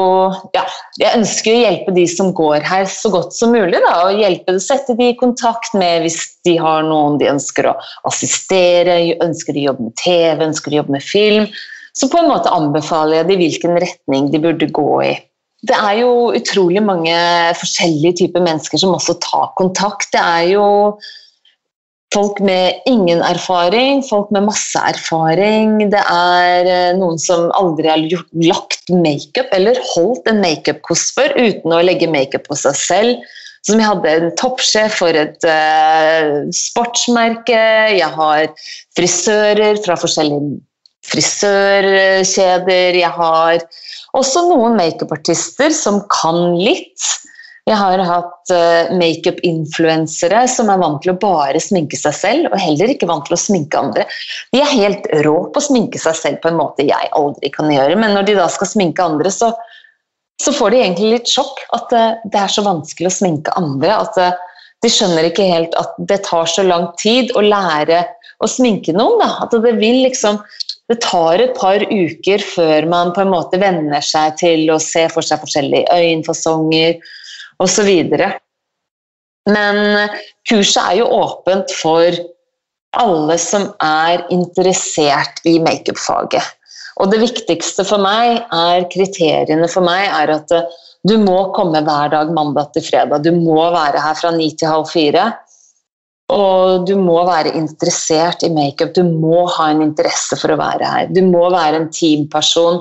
Ja, jeg ønsker å hjelpe de som går her, så godt som mulig. da, og hjelpe Sette de i kontakt med hvis de har noen de ønsker å assistere, ønsker de å jobbe med TV, ønsker de å jobbe med film. Så på en måte anbefaler jeg de hvilken retning de burde gå i. Det er jo utrolig mange forskjellige typer mennesker som også tar kontakt. Det er jo folk med ingen erfaring, folk med masse erfaring. Det er eh, noen som aldri har gjort, lagt makeup eller holdt en makeup-kost før uten å legge makeup på seg selv. Som jeg hadde en toppsjef for et uh, sportsmerke. Jeg har frisører fra forskjellige frisørkjeder. Jeg har også noen makeupartister som kan litt. Jeg har hatt uh, makeup-influensere som er vant til å bare sminke seg selv, og heller ikke vant til å sminke andre. De er helt rå på å sminke seg selv på en måte jeg aldri kan gjøre, men når de da skal sminke andre, så, så får de egentlig litt sjokk. At uh, det er så vanskelig å sminke andre. At uh, de skjønner ikke helt at det tar så lang tid å lære å sminke noen. Da. At det vil liksom det tar et par uker før man på en måte venner seg til å se for seg forskjellige øyenfasonger osv. Men kurset er jo åpent for alle som er interessert i makeupfaget. Og det viktigste for meg er kriteriene for meg er at du må komme hver dag mandag til fredag. Du må være her fra ni til halv fire. Og du må være interessert i makeup. Du må ha en interesse for å være her. Du må være en teamperson.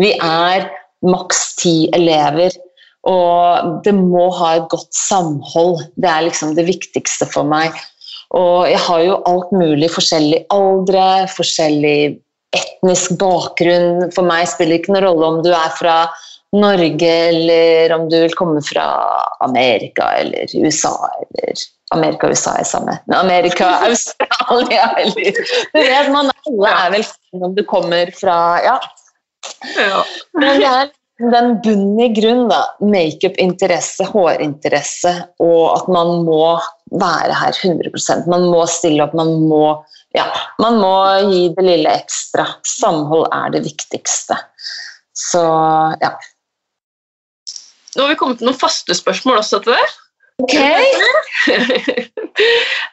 Vi er maks ti elever. Og det må ha et godt samhold. Det er liksom det viktigste for meg. Og jeg har jo alt mulig forskjellig aldre, forskjellig etnisk bakgrunn. For meg spiller det ikke noen rolle om du er fra Norge, eller om du vil komme fra Amerika eller USA, eller Amerika og USA er samme. Men Amerika, *laughs* Australia eller Du vet, man alle er vel fan om du kommer fra Ja. Ja. Men det er den bunnen i grunn, da. Makeup-interesse, hårinteresse, og at man må være her 100% Man må stille opp, man må ja, man må gi det lille ekstra. Samhold er det viktigste. Så ja. Nå har vi kommet til noen faste spørsmål også til deg. Ok.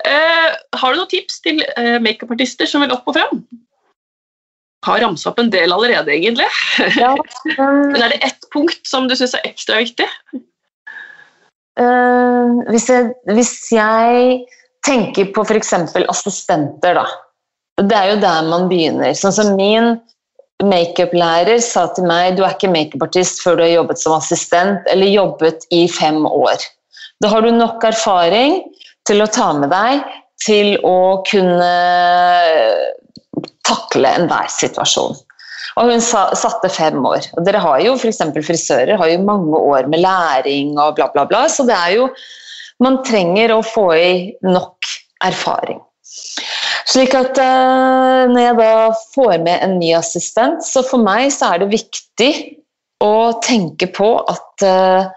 uh, *laughs* har du noen tips til uh, makeupartister som vil opp og fram? Har ramsa opp en del allerede, egentlig. *laughs* Ja, *laughs* Men um, er det ett punkt som du syns er ekstra viktig? uh, hvis, jeg, hvis jeg tenker på f.eks. assistenter, da. Det er jo der man begynner. Sånn som min makeup-lærer sa til meg du er ikke makeupartist før du har jobbet som assistent eller jobbet i fem år. Da har du nok erfaring til å ta med deg til å kunne takle enhver situasjon. Og hun sa, satte fem år. Og dere har jo f.eks. frisører har jo mange år med læring og bla, bla, bla. Så det er jo Man trenger å få i nok erfaring. Slik at eh, når jeg da får med en ny assistent, så for meg så er det viktig å tenke på at eh,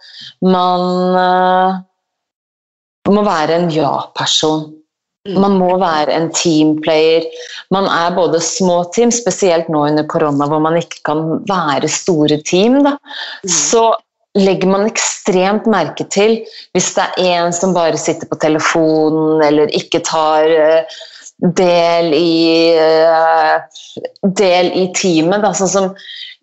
man må være en ja-person. Man må være en teamplayer. Man er både små team, spesielt nå under korona hvor man ikke kan være store team. Da. Så legger man ekstremt merke til hvis det er en som bare sitter på telefonen eller ikke tar eh, del i, eh, del i teamet. Da. Sånn som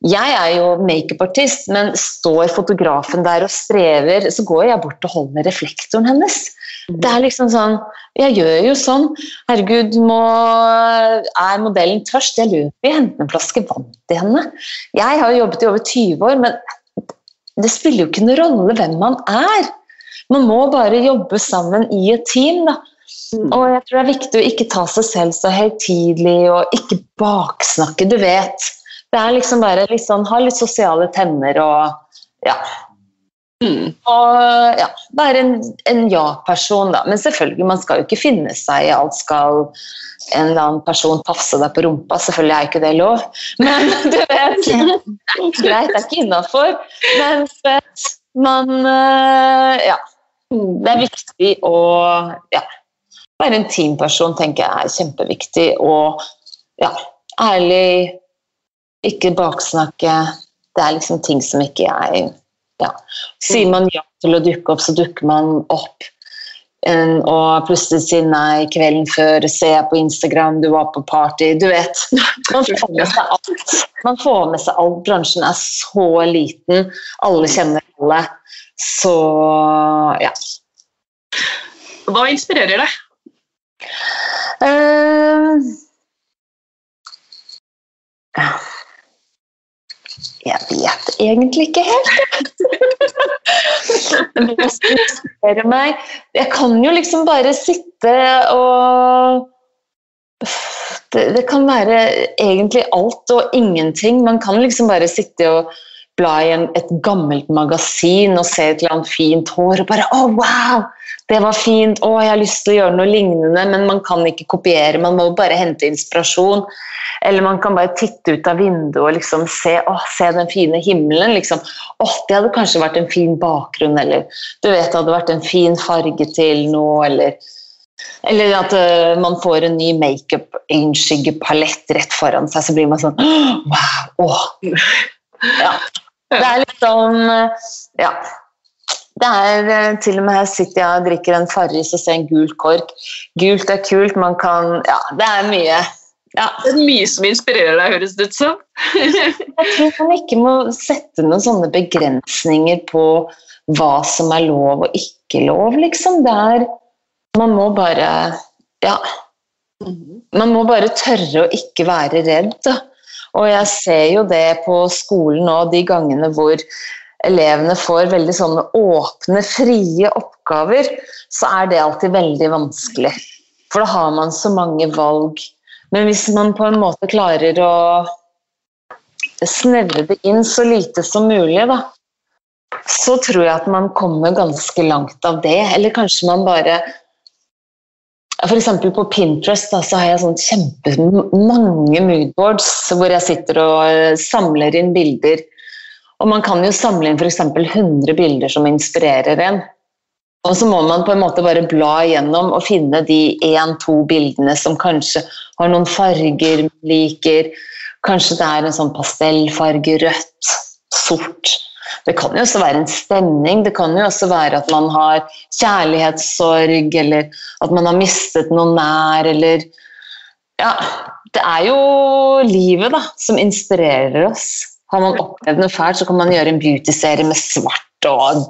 jeg er jo makeupartist, men står fotografen der og strever, så går jeg bort og holder reflektoren hennes. Det er liksom sånn Jeg gjør jo sånn. Herregud, må, er modellen tørst? Jeg løper og henter en flaske vann til henne. Jeg har jobbet i over 20 år, men det spiller jo ikke noen rolle hvem man er. Man må bare jobbe sammen i et team. da. Og jeg tror det er viktig å ikke ta seg selv så høytidelig og ikke baksnakke, du vet. Det er liksom bare litt sånn, ha litt sosiale tenner og ja. Mm. Og ja, være en, en ja-person, da. Men selvfølgelig, man skal jo ikke finne seg i alt skal en eller annen person tafse deg på rumpa. Selvfølgelig er ikke det lov, *laughs* men du vet greit, det er ikke innafor. Men man øh, Ja. Det er viktig å ja, være en teamperson, tenker jeg er kjempeviktig. Og ja, ærlig, ikke baksnakke. Det er liksom ting som ikke jeg ja. Sier man ja til å dukke opp, så dukker man opp. Og plutselig sier nei kvelden før, ser jeg på Instagram, du var på party. Du vet. *laughs* Man får med seg alt. Man får med seg alt. Bransjen er så liten. Alle kjenner alle. Så ja. Hva inspirerer deg? Uh. Jeg vet egentlig ikke helt. *laughs* Men meg Jeg kan jo liksom bare sitte og det, det kan være egentlig alt og ingenting. Man kan liksom bare sitte og bla i en, et gammelt magasin og se et eller annet fint hår og bare Å, wow! Det var fint. Å, jeg har lyst til å gjøre noe lignende, men man kan ikke kopiere. Man må bare hente inspirasjon. Eller man kan bare titte ut av vinduet og liksom se, å, se den fine himmelen. Liksom. Å, det hadde kanskje vært en fin bakgrunn, eller du vet det hadde vært en fin farge til noe, eller eller at uh, man får en ny makeup øyenskygge-palett rett foran seg, så blir man sånn Wow! Åh. Ja. Det er litt sånn øh, Ja. Det er øh, til og med her sitter jeg og drikker en Farris og ser en gul kork. Gult er kult, man kan Ja, det er mye. Ja. Det er mye som inspirerer deg, høres det ut som. *laughs* Jeg tror man ikke må sette noen sånne begrensninger på hva som er lov og ikke lov, liksom. Det er Man må bare Ja. Man må bare tørre å ikke være redd. Og jeg ser jo det på skolen nå, de gangene hvor elevene får veldig sånne åpne, frie oppgaver, så er det alltid veldig vanskelig. For da har man så mange valg. Men hvis man på en måte klarer å snevre det inn så lite som mulig, da, så tror jeg at man kommer ganske langt av det. Eller kanskje man bare F.eks. på Pinterest da, så har jeg sånn kjempemange moodboards hvor jeg sitter og samler inn bilder. Og man kan jo samle inn f.eks. 100 bilder som inspirerer en. Og så må man på en måte bare bla igjennom og finne de én-to bildene som kanskje har noen farger man liker. Kanskje det er en sånn pastellfarge, rødt, sort. Det kan jo også være en stemning. Det kan jo også være at man har kjærlighetssorg, eller at man har mistet noe nær, eller Ja, det er jo livet da, som inspirerer oss. Har man opplevd noe fælt, så kan man gjøre en beautyserie med svart og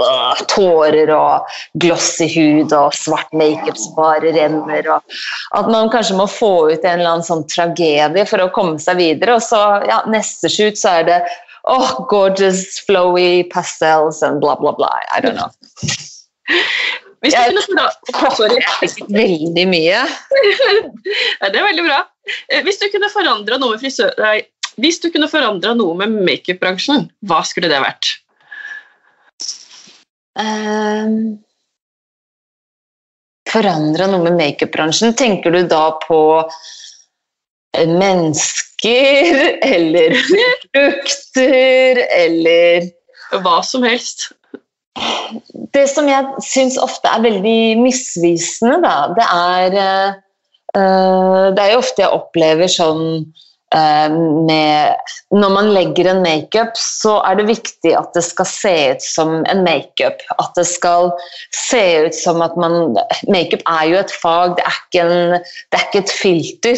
øh, tårer og glossy hud og svart makeup som bare renner. Og at man kanskje må få ut en eller annen sånn tragedie for å komme seg videre. Og så, ja, neste shoot så er det oh, gorgeous, flowy pastels and bla, bla, bla. I don't know. Hvis du kunne Veldig mye. *laughs* det er veldig bra. Eh, hvis du kunne forandra noe med frisør... Nei, hvis du kunne forandra noe med makeupbransjen, hva skulle det vært? Um, forandra noe med makeupbransjen? Tenker du da på mennesker *laughs* eller produkter eller Hva som helst. Det som jeg syns ofte er veldig misvisende, da, det er uh, Det er jo ofte jeg opplever sånn med Når man legger en makeup, så er det viktig at det skal se ut som en makeup. At det skal se ut som at man Makeup er jo et fag, det er ikke, en, det er ikke et filter.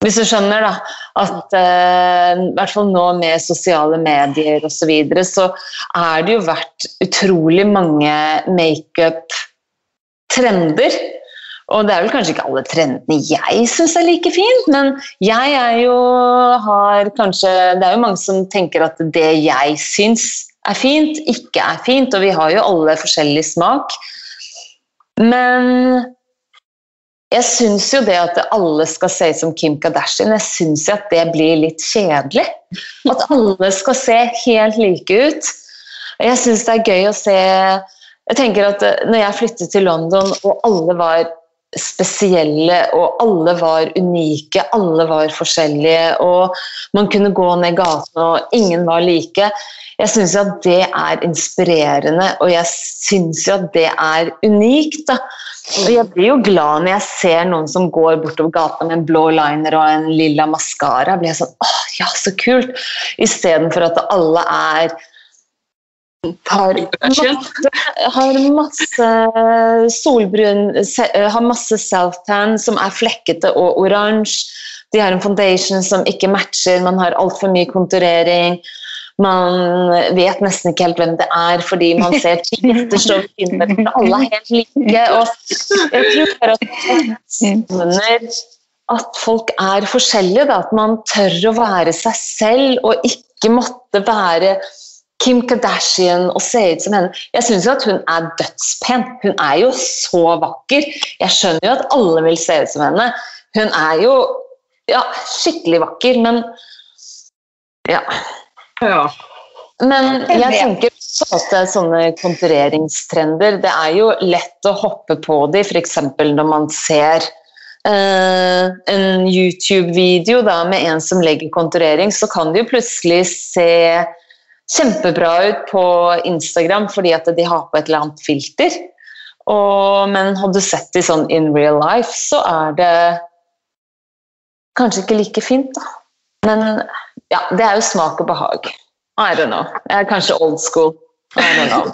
Hvis du skjønner, da. At uh, i hvert fall nå med sosiale medier osv. Så, videre, så er det jo vært utrolig mange makeup-trender. Og det er vel kanskje ikke alle trendene jeg syns er like fint, men jeg er jo har kanskje Det er jo mange som tenker at det jeg syns er fint, ikke er fint, og vi har jo alle forskjellig smak. Men jeg syns jo det at alle skal se ut som Kim Kardashian, jeg syns at det blir litt kjedelig. At alle skal se helt like ut. Jeg syns det er gøy å se Jeg tenker at når jeg flyttet til London, og alle var spesielle, og alle var unike, alle var forskjellige, og man kunne gå ned gaten, og ingen var like. Jeg syns at det er inspirerende, og jeg syns at det er unikt. da. Og jeg blir jo glad når jeg ser noen som går bortover gata med en blå liner og en lilla maskara. blir jeg sånn åh, ja, så kult! Istedenfor at alle er masse, har masse solbrun Har masse self-tan som er flekkete og oransje. De har en foundation som ikke matcher, man har altfor mye konturering. Man vet nesten ikke helt hvem det er, fordi man ser ti gjester stå ved alle er helt like. Og jeg tror bare at at folk er forskjellige. Da. At man tør å være seg selv og ikke måtte være Kim Kardashian og se ut som henne. Jeg syns jo at hun er dødspen. Hun er jo så vakker. Jeg skjønner jo at alle vil se ut som henne. Hun er jo ja, skikkelig vakker, men ja. Ja. Men jeg tenker at sånne kontureringstrender Det er jo lett å hoppe på de, f.eks. når man ser uh, en YouTube-video med en som legger konturering, så kan de jo plutselig se kjempebra ut på Instagram fordi at de har på et eller annet filter. Og, men hadde du sett de sånn in real life, så er det kanskje ikke like fint, da. Men ja, det er jo smak og behag. I don't know. Jeg er kanskje old school. I don't know.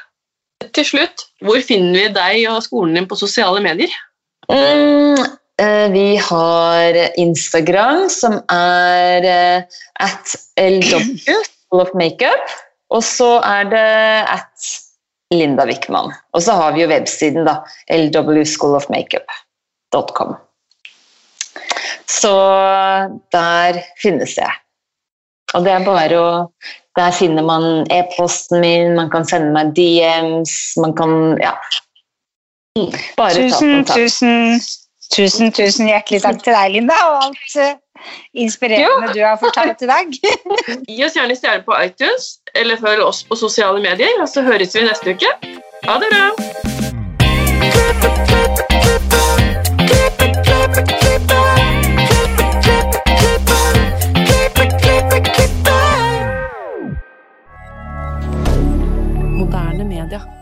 *laughs* Til slutt, hvor finner vi deg og skolen din på sosiale medier? Mm, eh, vi har Instagram, som er eh, at LW, School of Makeup. Og så er det at Linda Wickman. Og så har vi jo websiden, da. lwschoolofmakeup.com. Så der finnes jeg. Og det er bare å Der finner man e-posten min, man kan sende meg DMs, man kan Ja. Bare tusen, tusen, tusen, tusen hjertelig takk til deg, Linda, og alt, inspirerende du har fortalt i dag. *laughs* Gi oss gjerne stjerner på iTunes, eller følg oss på sosiale medier, og så høres vi neste uke. Ha det bra! Moderne media.